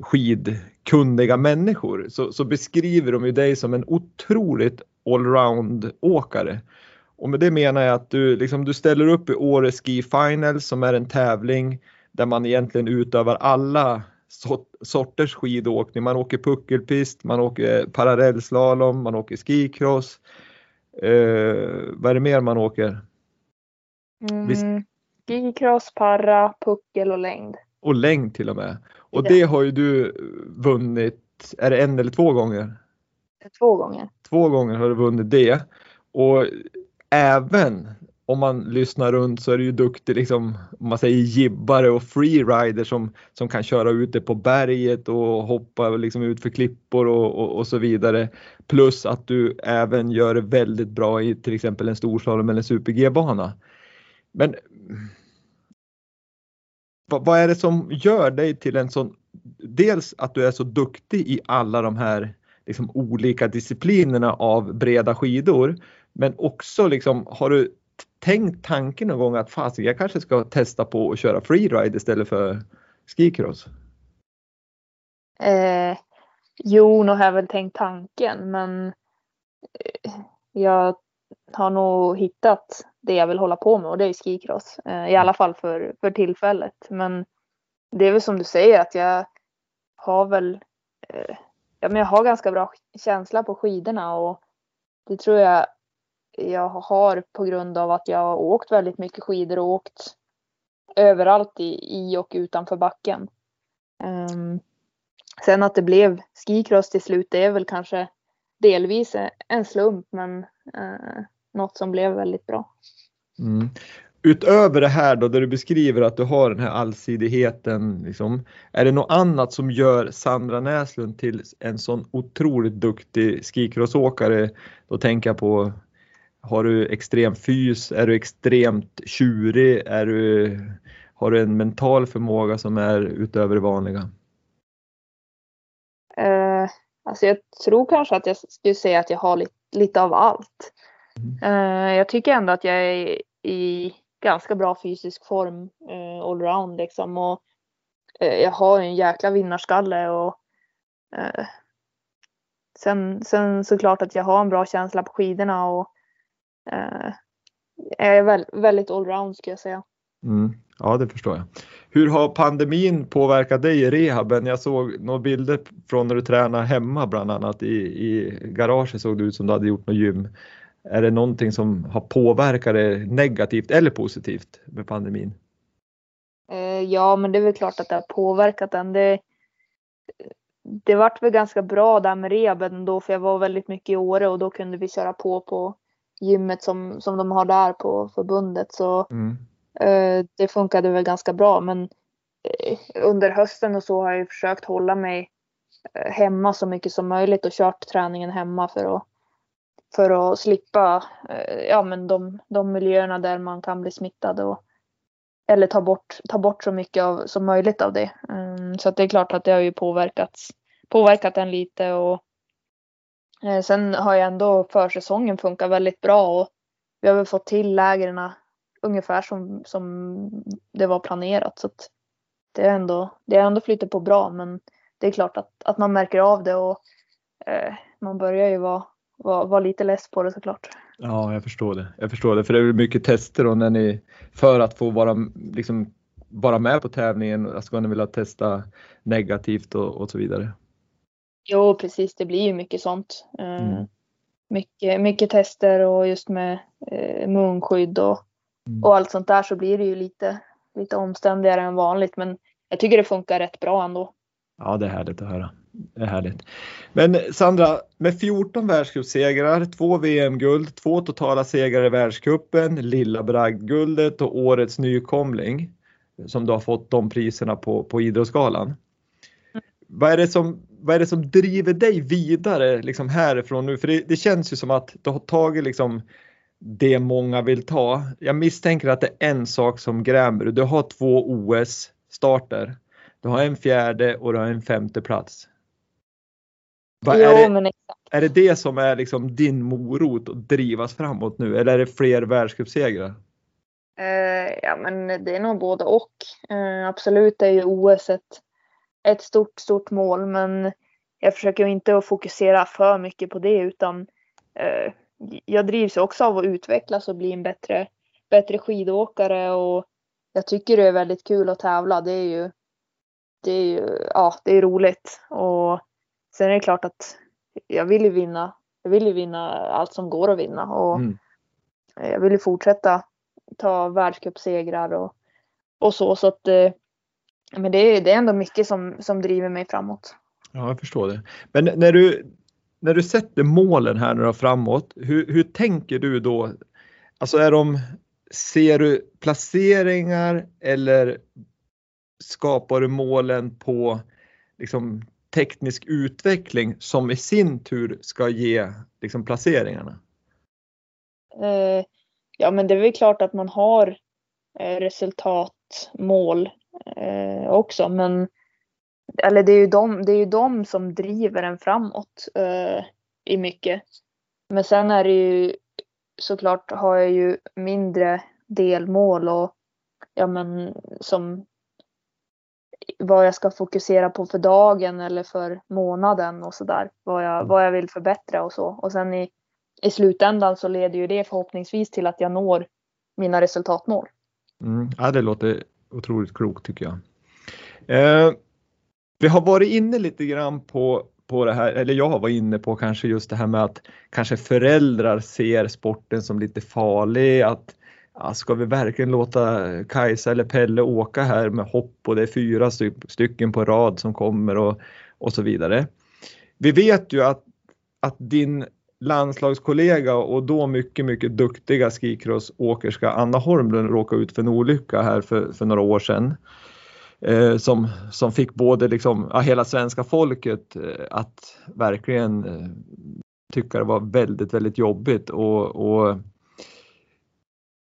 skidkunniga människor så, så, beskriver de ju dig som en otroligt allround åkare. Och med det menar jag att du, liksom, du ställer upp i Åre Ski Finals som är en tävling där man egentligen utövar alla sorters skidåkning. Man åker puckelpist, man åker parallellslalom, man åker skicross. Eh, vad är det mer man åker? Mm, skicross, para, puckel och längd. Och längd till och med. Och det har ju du vunnit, är det en eller två gånger? Två gånger. Två gånger har du vunnit det. Och även om man lyssnar runt så är du ju duktig liksom, om man säger gibbare och freerider som, som kan köra ute på berget och hoppa liksom ut för klippor och, och, och, så vidare. Plus att du även gör det väldigt bra i till exempel en storslalom eller en super-G-bana. Men vad, är det som gör dig till en sån, dels att du är så duktig i alla de här liksom olika disciplinerna av breda skidor, men också liksom har du tänkt tanken någon gång att fasiken jag kanske ska testa på att köra freeride istället för skicross? Eh, jo, nog har jag väl tänkt tanken men eh, jag har nog hittat det jag vill hålla på med och det är skicross. Eh, I alla fall för, för tillfället. Men det är väl som du säger att jag har väl eh, ja, men jag har ganska bra känsla på skidorna och det tror jag jag har på grund av att jag har åkt väldigt mycket skidor och åkt överallt i, i och utanför backen. Um, sen att det blev skicross till slut, det är väl kanske delvis en slump men uh, något som blev väldigt bra. Mm. Utöver det här då, där du beskriver att du har den här allsidigheten, liksom, är det något annat som gör Sandra Näslund till en sån otroligt duktig skicrossåkare? Då tänker jag på har du extrem fys? Är du extremt tjurig? Är du, har du en mental förmåga som är utöver det vanliga? Uh, alltså jag tror kanske att jag skulle säga att jag har lite, lite av allt. Mm. Uh, jag tycker ändå att jag är i ganska bra fysisk form uh, allround liksom. Och, uh, jag har en jäkla vinnarskalle och sen, sen såklart att jag har en bra känsla på skidorna och eh, är väl, väldigt allround skulle jag säga. Mm. Ja, det förstår jag. Hur har pandemin påverkat dig i rehaben? Jag såg några bilder från när du tränade hemma bland annat i, i garaget såg det ut som du hade gjort något gym. Är det någonting som har påverkat dig negativt eller positivt med pandemin? Eh, ja, men det är väl klart att det har påverkat den. Det, det vart väl ganska bra där med rehaben då för jag var väldigt mycket i Åre och då kunde vi köra på på gymmet som, som de har där på förbundet. Så mm. eh, det funkade väl ganska bra. Men eh, under hösten och så har jag försökt hålla mig hemma så mycket som möjligt och kört träningen hemma för att, för att slippa eh, ja, men de, de miljöerna där man kan bli smittad. Och, eller ta bort, ta bort så mycket av, som möjligt av det. Um, så att det är klart att det har ju påverkats, påverkat en lite och Eh, sen har ju ändå försäsongen funkat väldigt bra och vi har väl fått till lägren ungefär som, som det var planerat. Så att det är ändå, det är ändå flyttat på bra men det är klart att, att man märker av det och eh, man börjar ju vara, vara, vara lite less på det såklart. Ja, jag förstår det. Jag förstår det, för det är mycket tester då när ni, för att få vara, liksom, vara med på tävlingen, ska ni vilja testa negativt och, och så vidare. Jo, precis. Det blir ju mycket sånt. Eh, mm. Mycket, mycket tester och just med eh, munskydd och, mm. och allt sånt där så blir det ju lite, lite omständigare än vanligt. Men jag tycker det funkar rätt bra ändå. Ja, det är härligt att höra. Det är härligt. Men Sandra, med 14 världscupsegrar, två VM-guld, två totala segrar i världscupen, Lilla Bragdguldet och årets nykomling som du har fått de priserna på, på Idrottsgalan. Mm. Vad är det som vad är det som driver dig vidare liksom härifrån nu? För det, det, känns ju som att du har tagit liksom det många vill ta. Jag misstänker att det är en sak som grämer. Du har två OS-starter. Du har en fjärde och du har en femte plats. Va, jo, är, det, är det det som är liksom din morot att drivas framåt nu eller är det fler världscupsegrar? Uh, ja men det är nog både och. Uh, absolut är ju OS ett ett stort, stort mål men jag försöker inte att fokusera för mycket på det utan eh, jag drivs också av att utvecklas och bli en bättre, bättre skidåkare och jag tycker det är väldigt kul att tävla. Det är ju det är ju ja, det är roligt. Och sen är det klart att jag vill ju vinna. Jag vill ju vinna allt som går att vinna och Mm. jag vill ju fortsätta ta världscupsegrar och, och så. Så att eh, men det är, det är ändå mycket som, som driver mig framåt. Ja, jag förstår det. Men när du, när du sätter målen här nu framåt, hur, hur tänker du då? Alltså är de, ser du placeringar eller skapar du målen på liksom, teknisk utveckling som i sin tur ska ge liksom, placeringarna? Eh, ja, men det är väl klart att man har eh, resultatmål eh, också, men eller det är ju de, det är ju de som driver en framåt eh, i mycket. Men sen är det ju såklart har jag ju mindre delmål och ja, men som vad jag ska fokusera på för dagen eller för månaden och sådär. Vad jag, vad jag vill förbättra och så. Och sen i, i slutändan så leder ju det förhoppningsvis till att jag når mina resultatmål. Mm, ja, det låter otroligt klokt tycker jag. Eh, vi har varit inne lite grann på, på det här, eller jag har varit inne på kanske just det här med att kanske föräldrar ser sporten som lite farlig. Att ja, ska vi verkligen låta Kajsa eller Pelle åka här med hopp och det är fyra sty stycken på rad som kommer och, och så vidare. Vi vet ju att, att din landslagskollega och då mycket, mycket duktiga skikrossåkerska Anna Holmlund råkade ut för en olycka här för, för några år sedan. Eh, som, som fick både liksom, ja, hela svenska folket eh, att verkligen eh, tycka det var väldigt, väldigt jobbigt och, och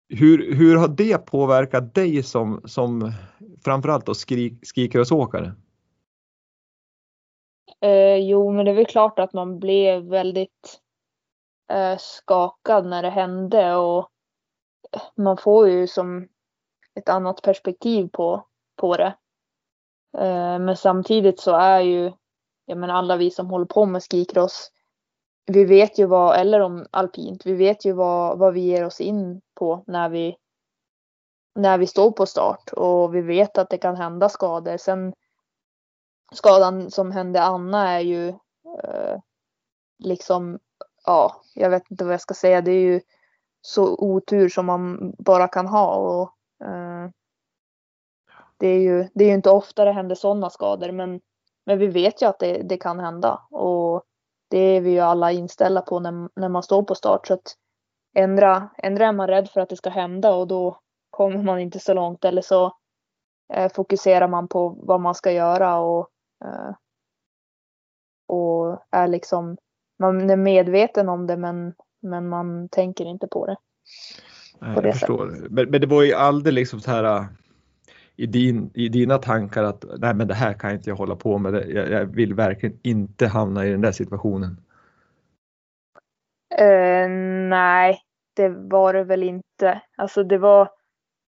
hur, hur har det påverkat dig som, som framförallt då skrik, skikrossåkare? Eh, jo, men det är väl klart att man blev väldigt eh, skakad när det hände och eh, man får ju som ett annat perspektiv på, på det. Eh, men samtidigt så är ju, jag menar alla vi som håller på med skikross, vi vet ju vad, eller om alpint, vi vet ju vad, vad vi ger oss in på när vi, när vi står på start och vi vet att det kan hända skador. Sen skadan som hände Anna är ju eh, liksom, ja, jag vet inte vad jag ska säga. Det är ju så otur som man bara kan ha och eh, det är ju, det är ju inte ofta det händer sådana skador, men, men vi vet ju att det, det kan hända och det är vi ju alla inställda på när, när man står på start. Så att ändra, ändra är man rädd för att det ska hända och då kommer man inte så långt eller så eh, fokuserar man på vad man ska göra och, eh, och är liksom, man är medveten om det men, men man tänker inte på det. På det jag förstår. Men, men det var ju aldrig liksom så här i, din, i dina tankar att nej men det här kan inte jag hålla på med. Jag, jag vill verkligen inte hamna i den där situationen. Uh, nej, det var det väl inte. Alltså det var,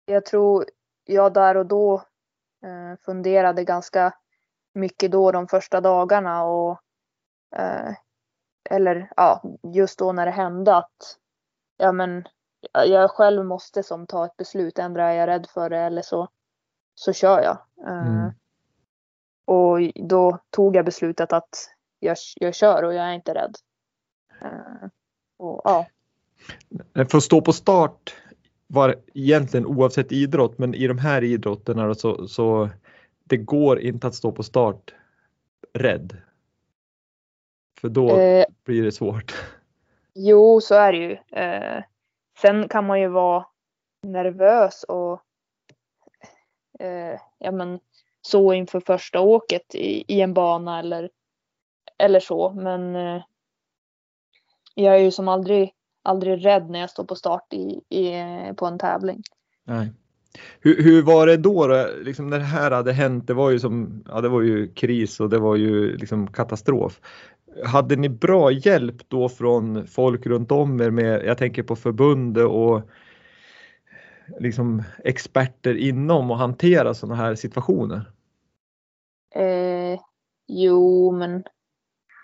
jag tror jag där och då uh, funderade ganska mycket då de första dagarna och uh, eller ja, just då när det hände att ja men jag själv måste som ta ett beslut. Ändra är jag rädd för det eller så, så kör jag. Eh, Mm. Och då tog jag beslutet att jag, jag kör och jag är inte rädd. Eh, och, ja. För att stå på start var egentligen oavsett idrott, men i de här idrotterna så, så det går inte att stå på start rädd. För då Eh, blir det svårt. Jo, så är det ju. Eh, sen kan man ju vara nervös och eh, ja, men, så inför första åket i, i en bana eller, eller så. Men eh, jag är ju som aldrig, aldrig rädd när jag står på start i, i, på en tävling. Nej. Hur, hur var det då, då? Liksom när det här hade hänt? Det var ju som, ja det var ju kris och det var ju liksom katastrof. Hade ni bra hjälp då från folk runt om er med, jag tänker på förbundet och liksom experter inom att hantera sådana här situationer? Eh, jo, men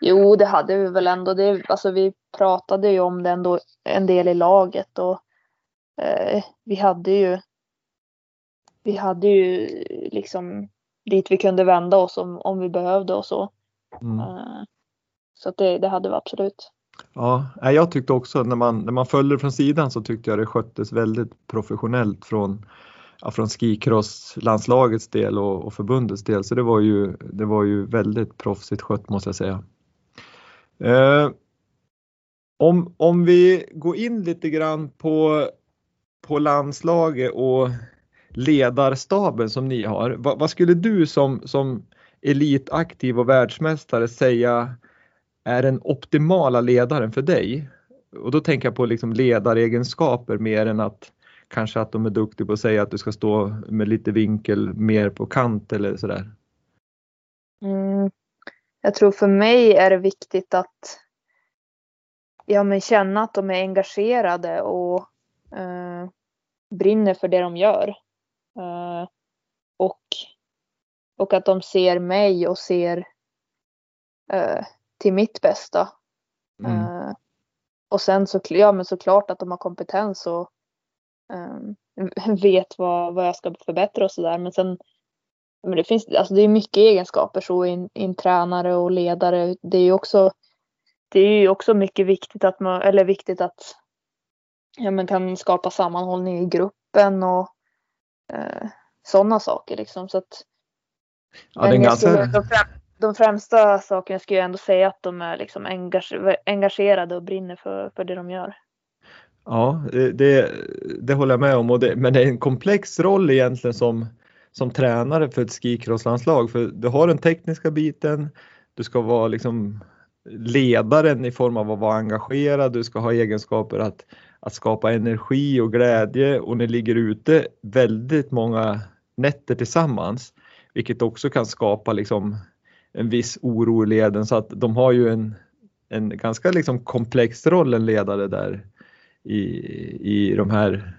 jo, det hade vi väl ändå. Det, alltså, vi pratade ju om det ändå en del i laget och eh, vi hade ju. Vi hade ju liksom dit vi kunde vända oss om, om vi behövde och så. Mm. Eh, så det, det hade vi absolut. Ja, jag tyckte också när man, när man följde från sidan så tyckte jag det sköttes väldigt professionellt från, ja, från skikrosslandslagets del och, och förbundets del. Så det var ju, det var ju väldigt proffsigt skött måste jag säga. Eh, om, om vi går in lite grann på, på landslaget och ledarstaben som ni har. Va, vad skulle du som, som elitaktiv och världsmästare säga är den optimala ledaren för dig? Och då tänker jag på liksom ledaregenskaper mer än att kanske att de är duktiga på att säga att du ska stå med lite vinkel mer på kant eller sådär. Mm. Jag tror för mig är det viktigt att ja, men känna att de är engagerade och eh, brinner för det de gör. Eh, och, och att de ser mig och ser eh, till mitt bästa. Mm. Eh, och sen så, ja, men såklart att de har kompetens och eh, *laughs* vet vad, vad jag ska förbättra och sådär. Men sen men det finns alltså det är mycket egenskaper så i en, tränare och ledare. Det är ju också det är ju också mycket viktigt att man, eller viktigt att ja, man kan skapa sammanhållning i gruppen och eh, sådana saker liksom. Så att, Ja, det är jag ganska... skulle, de, främsta sakerna skulle jag ändå säga att de är liksom engagerade och brinner för, för det de gör. Ja, det, det håller jag med om, och det, men det är en komplex roll egentligen som, som tränare för ett skicrosslandslag. För du har den tekniska biten, du ska vara liksom ledaren i form av att vara engagerad, du ska ha egenskaper att, att skapa energi och glädje och ni ligger ute väldigt många nätter tillsammans, vilket också kan skapa liksom en viss oro i leden så att de har ju en, en ganska liksom komplex roll en ledare där i, i de här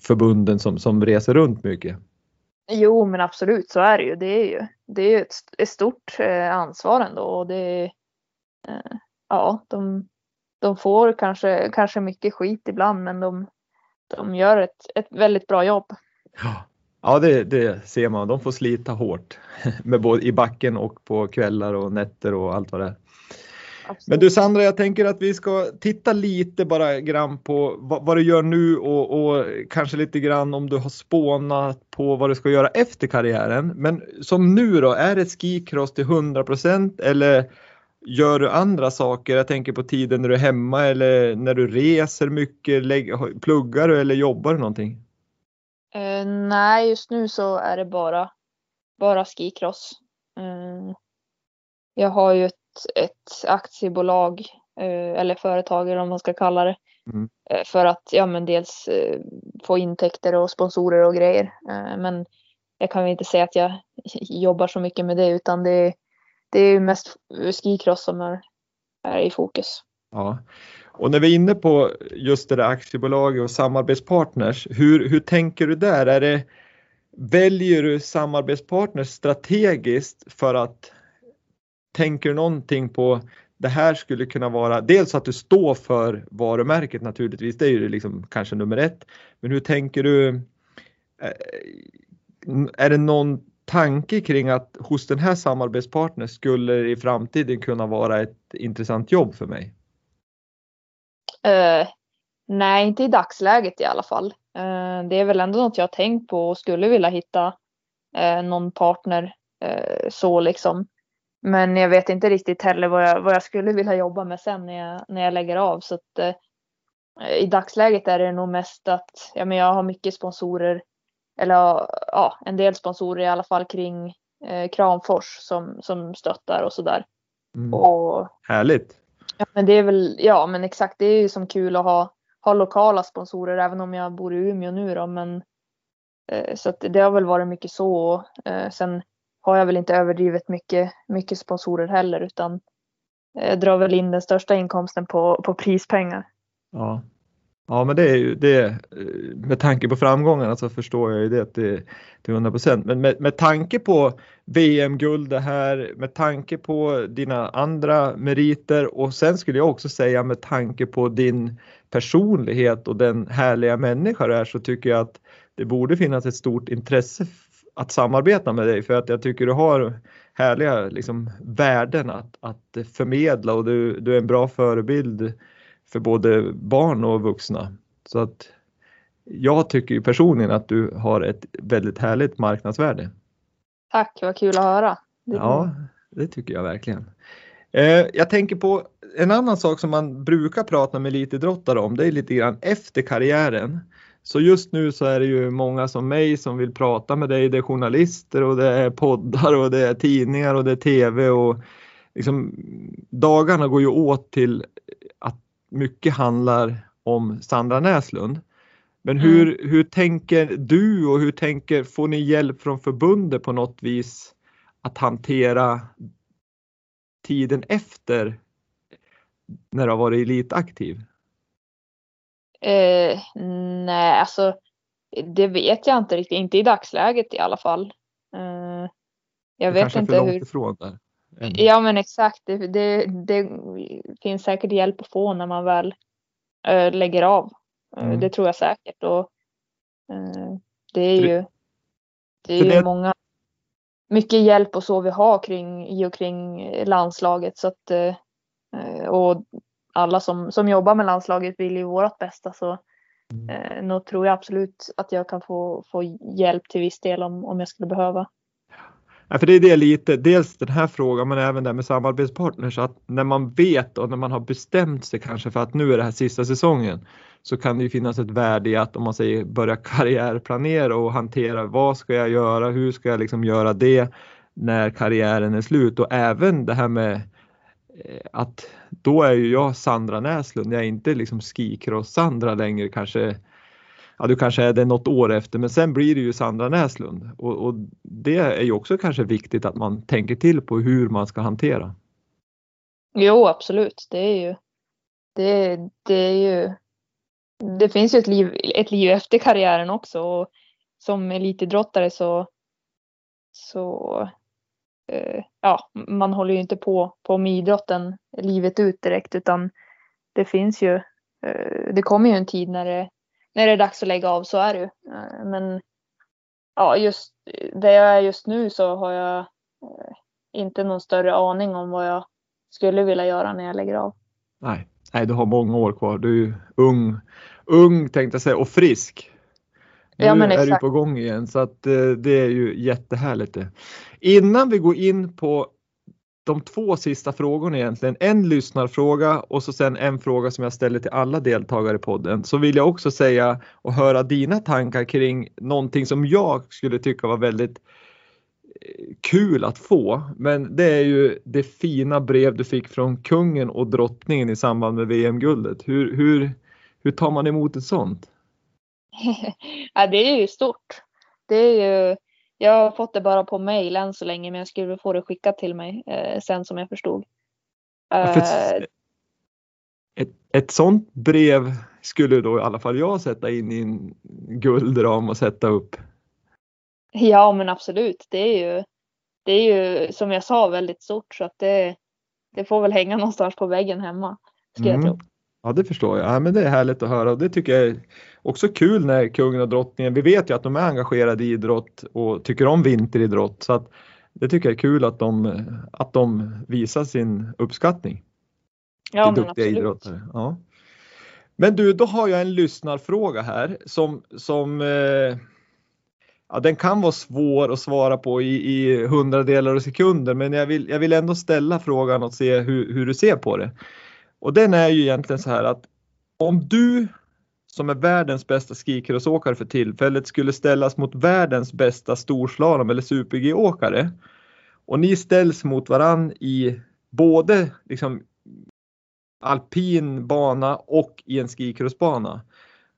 förbunden som, som reser runt mycket. Jo, men absolut så är det ju. Det är ju, det är ett, ett stort eh, ansvar ändå och det eh, ja, de, de får kanske, kanske mycket skit ibland, men de, de gör ett, ett väldigt bra jobb. Ja, ja det, det ser man. De får slita hårt *laughs* med både i backen och på kvällar och nätter och allt vad det är. Absolut. Men du Sandra, jag tänker att vi ska titta lite bara grann på vad, vad du gör nu och, och, kanske lite grann om du har spånat på vad du ska göra efter karriären. Men som nu då, är det skicross till 100% eller gör du andra saker? Jag tänker på tiden när du är hemma eller när du reser mycket. Lägg, pluggar du eller jobbar du någonting? Eh, nej, just nu så är det bara, bara skicross. Eh, jag har ju ett, ett aktiebolag eh, eller företag eller vad man ska kalla det. Mm. För att ja, men dels få intäkter och sponsorer och grejer. Men jag kan väl inte säga att jag *laughs* jobbar så mycket med det utan det, det är ju mest skicross som är, är i fokus. Ja, och när vi är inne på just det där aktiebolaget och samarbetspartners, hur, hur tänker du där? Är det, väljer du samarbetspartners strategiskt för att tänker någonting på det här skulle kunna vara dels att du står för varumärket naturligtvis, det är ju liksom kanske nummer ett. Men hur tänker du? Eh, är det någon tanke kring att hos den här samarbetspartnern skulle i framtiden kunna vara ett intressant jobb för mig? Eh, nej, inte i dagsläget i alla fall. Eh, det är väl ändå något jag har tänkt på och skulle vilja hitta eh, någon partner så liksom. Men jag vet inte riktigt heller vad jag, vad jag skulle vilja jobba med sen när jag, när jag lägger av. Så att, I dagsläget är det nog mest att ja, men jag har mycket sponsorer. Eller ja, en del sponsorer i alla fall kring Kramfors som, som stöttar och sådär. Mm. Och Härligt! Ja men det är väl, ja men exakt det är ju som kul att ha, ha lokala sponsorer även om jag bor i Umeå nu då men eh, så att det har väl varit mycket så och eh, sen har jag väl inte överdrivet mycket, mycket sponsorer heller utan jag drar väl in den största inkomsten på, på prispengar. Ja. Ja, men det är ju det. Eh, med tanke på framgångarna så förstår jag ju det till, till 100 procent. Men med, med tanke på VM-guld det här, med tanke på dina andra meriter och sen skulle jag också säga med tanke på din personlighet och den härliga människa du är så tycker jag att det borde finnas ett stort intresse att samarbeta med dig för att jag tycker du har härliga liksom, värden att, att förmedla och du, du är en bra förebild för både barn och vuxna. Så att jag tycker ju personligen att du har ett väldigt härligt marknadsvärde. Tack, vad kul att höra. Det ja, det tycker jag verkligen. Eh, jag tänker på en annan sak som man brukar prata med elitidrottare om, det är lite grann efter karriären. Så just nu så är det ju många som mig som vill prata med dig. Det är journalister och det är poddar och det är tidningar och det är TV och liksom dagarna går ju åt till mycket handlar om Sandra Näslund. Men hur, mm. hur tänker du och hur tänker, får ni hjälp från förbundet på något vis att hantera tiden efter när du har varit elitaktiv? Eh, nej, alltså det vet jag inte riktigt. Inte i dagsläget i alla fall. Eh, jag det vet inte hur. Ifrån där. Ja men exakt. Det, det, det, finns säkert hjälp att få när man väl äh, lägger av. Eh, mm. Det tror jag säkert. Och, äh, det är ju, det är ju många, mycket hjälp och så vi har kring, i och kring landslaget. Så att, äh, och alla som, som jobbar med landslaget vill ju vårt bästa. Så mm. nog tror jag absolut att jag kan få, få hjälp till viss del om, om jag skulle behöva. Ja, för det är det lite, dels den här frågan men även det med samarbetspartners att när man vet och när man har bestämt sig kanske för att nu är det här sista säsongen så kan det ju finnas ett värde i att om man säger börja karriärplanera och hantera vad ska jag göra, hur ska jag liksom göra det när karriären är slut? Och även det här med eh, att då är ju jag Sandra Näslund, jag är inte liksom skikross-Sandra längre kanske ja du kanske är det något år efter men sen blir det ju Sandra Näslund. Och, och, det är ju också kanske viktigt att man tänker till på hur man ska hantera. Jo absolut, det är ju det, det är ju det finns ju ett liv, ett liv efter karriären också. Och som elitidrottare så så eh, ja, man håller ju inte på, på med idrotten livet ut direkt utan det finns ju, eh, det kommer ju en tid när det när det är dags att lägga av så är det ju. Eh, men ja, just där jag är just nu så har jag eh, inte någon större aning om vad jag skulle vilja göra när jag lägger av. Nej, nej du har många år kvar. Du är ju ung, ung tänkte jag säga och frisk. Nu ja, är du på gång igen så att eh, det är ju jättehärligt det. Innan vi går in på de två sista frågorna egentligen, en lyssnarfråga och så sen en fråga som jag ställer till alla deltagare i podden, så vill jag också säga och höra dina tankar kring någonting som jag skulle tycka var väldigt eh, kul att få. Men det är ju det fina brev du fick från kungen och drottningen i samband med VM-guldet. Hur, hur, hur tar man emot ett sånt? *laughs* ja, det är ju stort. Det är ju jag har fått det bara på mail än så länge men jag skulle få det skickat till mig eh, sen som jag förstod. Eh, ett, ett, ett sånt brev skulle då i alla fall jag sätta in i en guldram och sätta upp. Ja men absolut. Det är ju, det är ju som jag sa väldigt stort så att det, det får väl hänga någonstans på väggen hemma. Ska mm. jag tro. Ja det förstår jag. Ja, men det är härligt att höra och det tycker jag är också kul när kungen och drottningen, vi vet ju att de är engagerade i idrott och tycker om vinteridrott så att det tycker jag är kul att de, att de visar sin uppskattning. Ja, till duktiga absolut. idrottare. Ja. Men du, då har jag en lyssnarfråga här som, som eh, ja, den kan vara svår att svara på i, i hundradelar och sekunder men jag vill, jag vill ändå ställa frågan och se hur, hur du ser på det. Och den är ju egentligen så här att om du som är världens bästa skikrossåkare för tillfället skulle ställas mot världens bästa storslalom eller super-G-åkare och ni ställs mot varann i både liksom alpin bana och i en skikrossbana.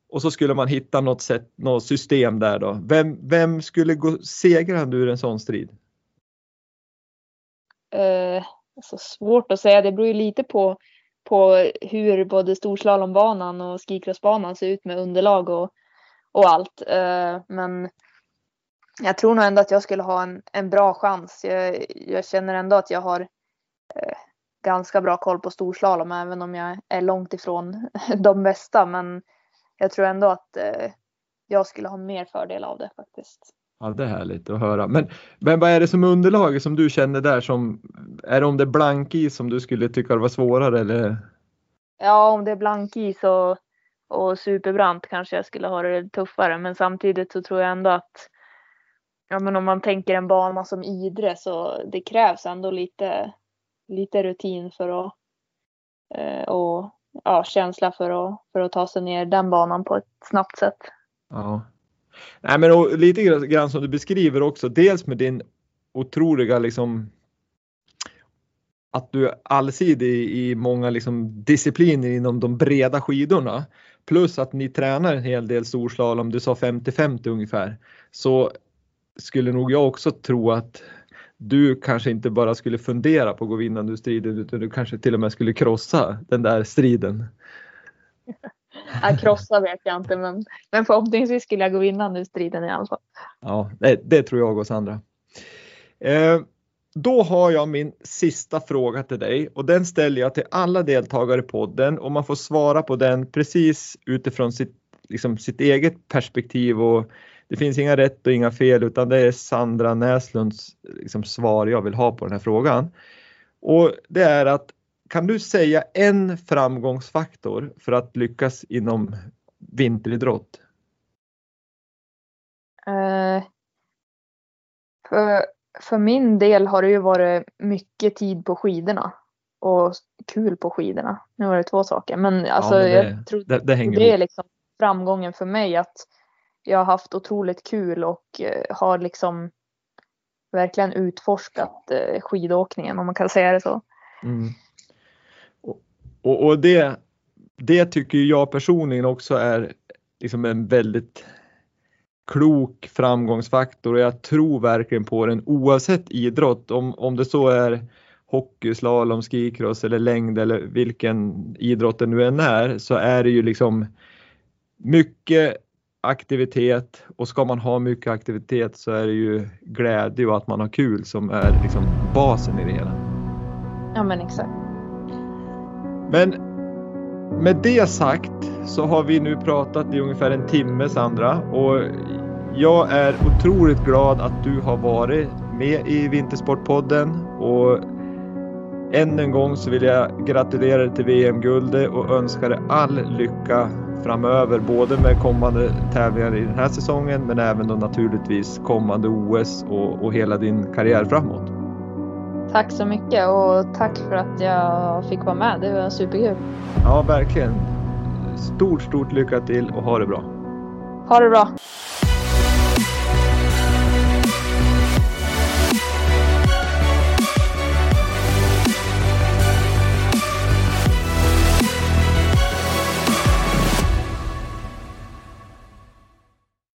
Och så skulle man hitta något, sätt, något system där då. Vem, vem skulle gå segrande ur en sån strid? Uh, så svårt att säga. Det beror ju lite på på hur både storslalombanan och skikrossbanan ser ut med underlag och, och allt. Eh, men jag tror nog ändå att jag skulle ha en, en bra chans. Jag, jag känner ändå att jag har eh, ganska bra koll på storslalom även om jag är långt ifrån *laughs* de bästa. Men jag tror ändå att eh, jag skulle ha mer fördel av det faktiskt. Ja, det är härligt att höra. Men, men vad är det som underlag som du känner där som, är det om det är blankis som du skulle tycka det var svårare eller? Ja, om det är blankis och, och superbrant kanske jag skulle ha det tuffare, men samtidigt så tror jag ändå att ja, men om man tänker en bana som Idre så det krävs ändå lite, lite rutin för att eh, och ja, känsla för att, för att ta sig ner den banan på ett snabbt sätt. Ja. Nej, men och lite grann som du beskriver också, dels med din otroliga liksom att du är allsidig i många liksom discipliner inom de breda skidorna. Plus att ni tränar en hel del storslalom, du sa 50-50 ungefär. Så skulle nog jag också tro att du kanske inte bara skulle fundera på att gå vinnande ur striden utan du kanske till och med skulle krossa den där striden. *laughs* Att krossa vet jag inte men, men förhoppningsvis skulle jag gå vinnande i striden i alla fall. Ja, det, det tror jag och Sandra. Eh, då har jag min sista fråga till dig och den ställer jag till alla deltagare i podden och man får svara på den precis utifrån sitt, liksom, sitt eget perspektiv och det finns inga rätt och inga fel utan det är Sandra Näslunds liksom, svar jag vill ha på den här frågan. Och det är att kan du säga en framgångsfaktor för att lyckas inom vinteridrott? Uh, för, för min del har det ju varit mycket tid på skidorna och kul på skidorna. Nu var det två saker, men alltså ja, men det, jag tror det, det, det är liksom framgången för mig att jag har haft otroligt kul och uh, har liksom verkligen utforskat uh, skidåkningen om man kan säga det så. Mm. Och, och det, det tycker jag personligen också är liksom en väldigt klok framgångsfaktor och jag tror verkligen på den oavsett idrott. Om, om det så är hockey, slalom, skikross eller längd eller vilken idrott det nu än är så är det ju liksom mycket aktivitet och ska man ha mycket aktivitet så är det ju glädje och att man har kul som är liksom basen i det hela. Ja men exakt. Men med det sagt så har vi nu pratat i ungefär en timme Sandra och jag är otroligt glad att du har varit med i Vintersportpodden och än en gång så vill jag gratulera dig till VM-guldet och önska dig all lycka framöver, både med kommande tävlingar i den här säsongen men även då naturligtvis kommande OS och, och hela din karriär framåt. Tack så mycket och tack för att jag fick vara med. Det var superkul. Ja, verkligen. Stort, stort lycka till och ha det bra. Ha det bra.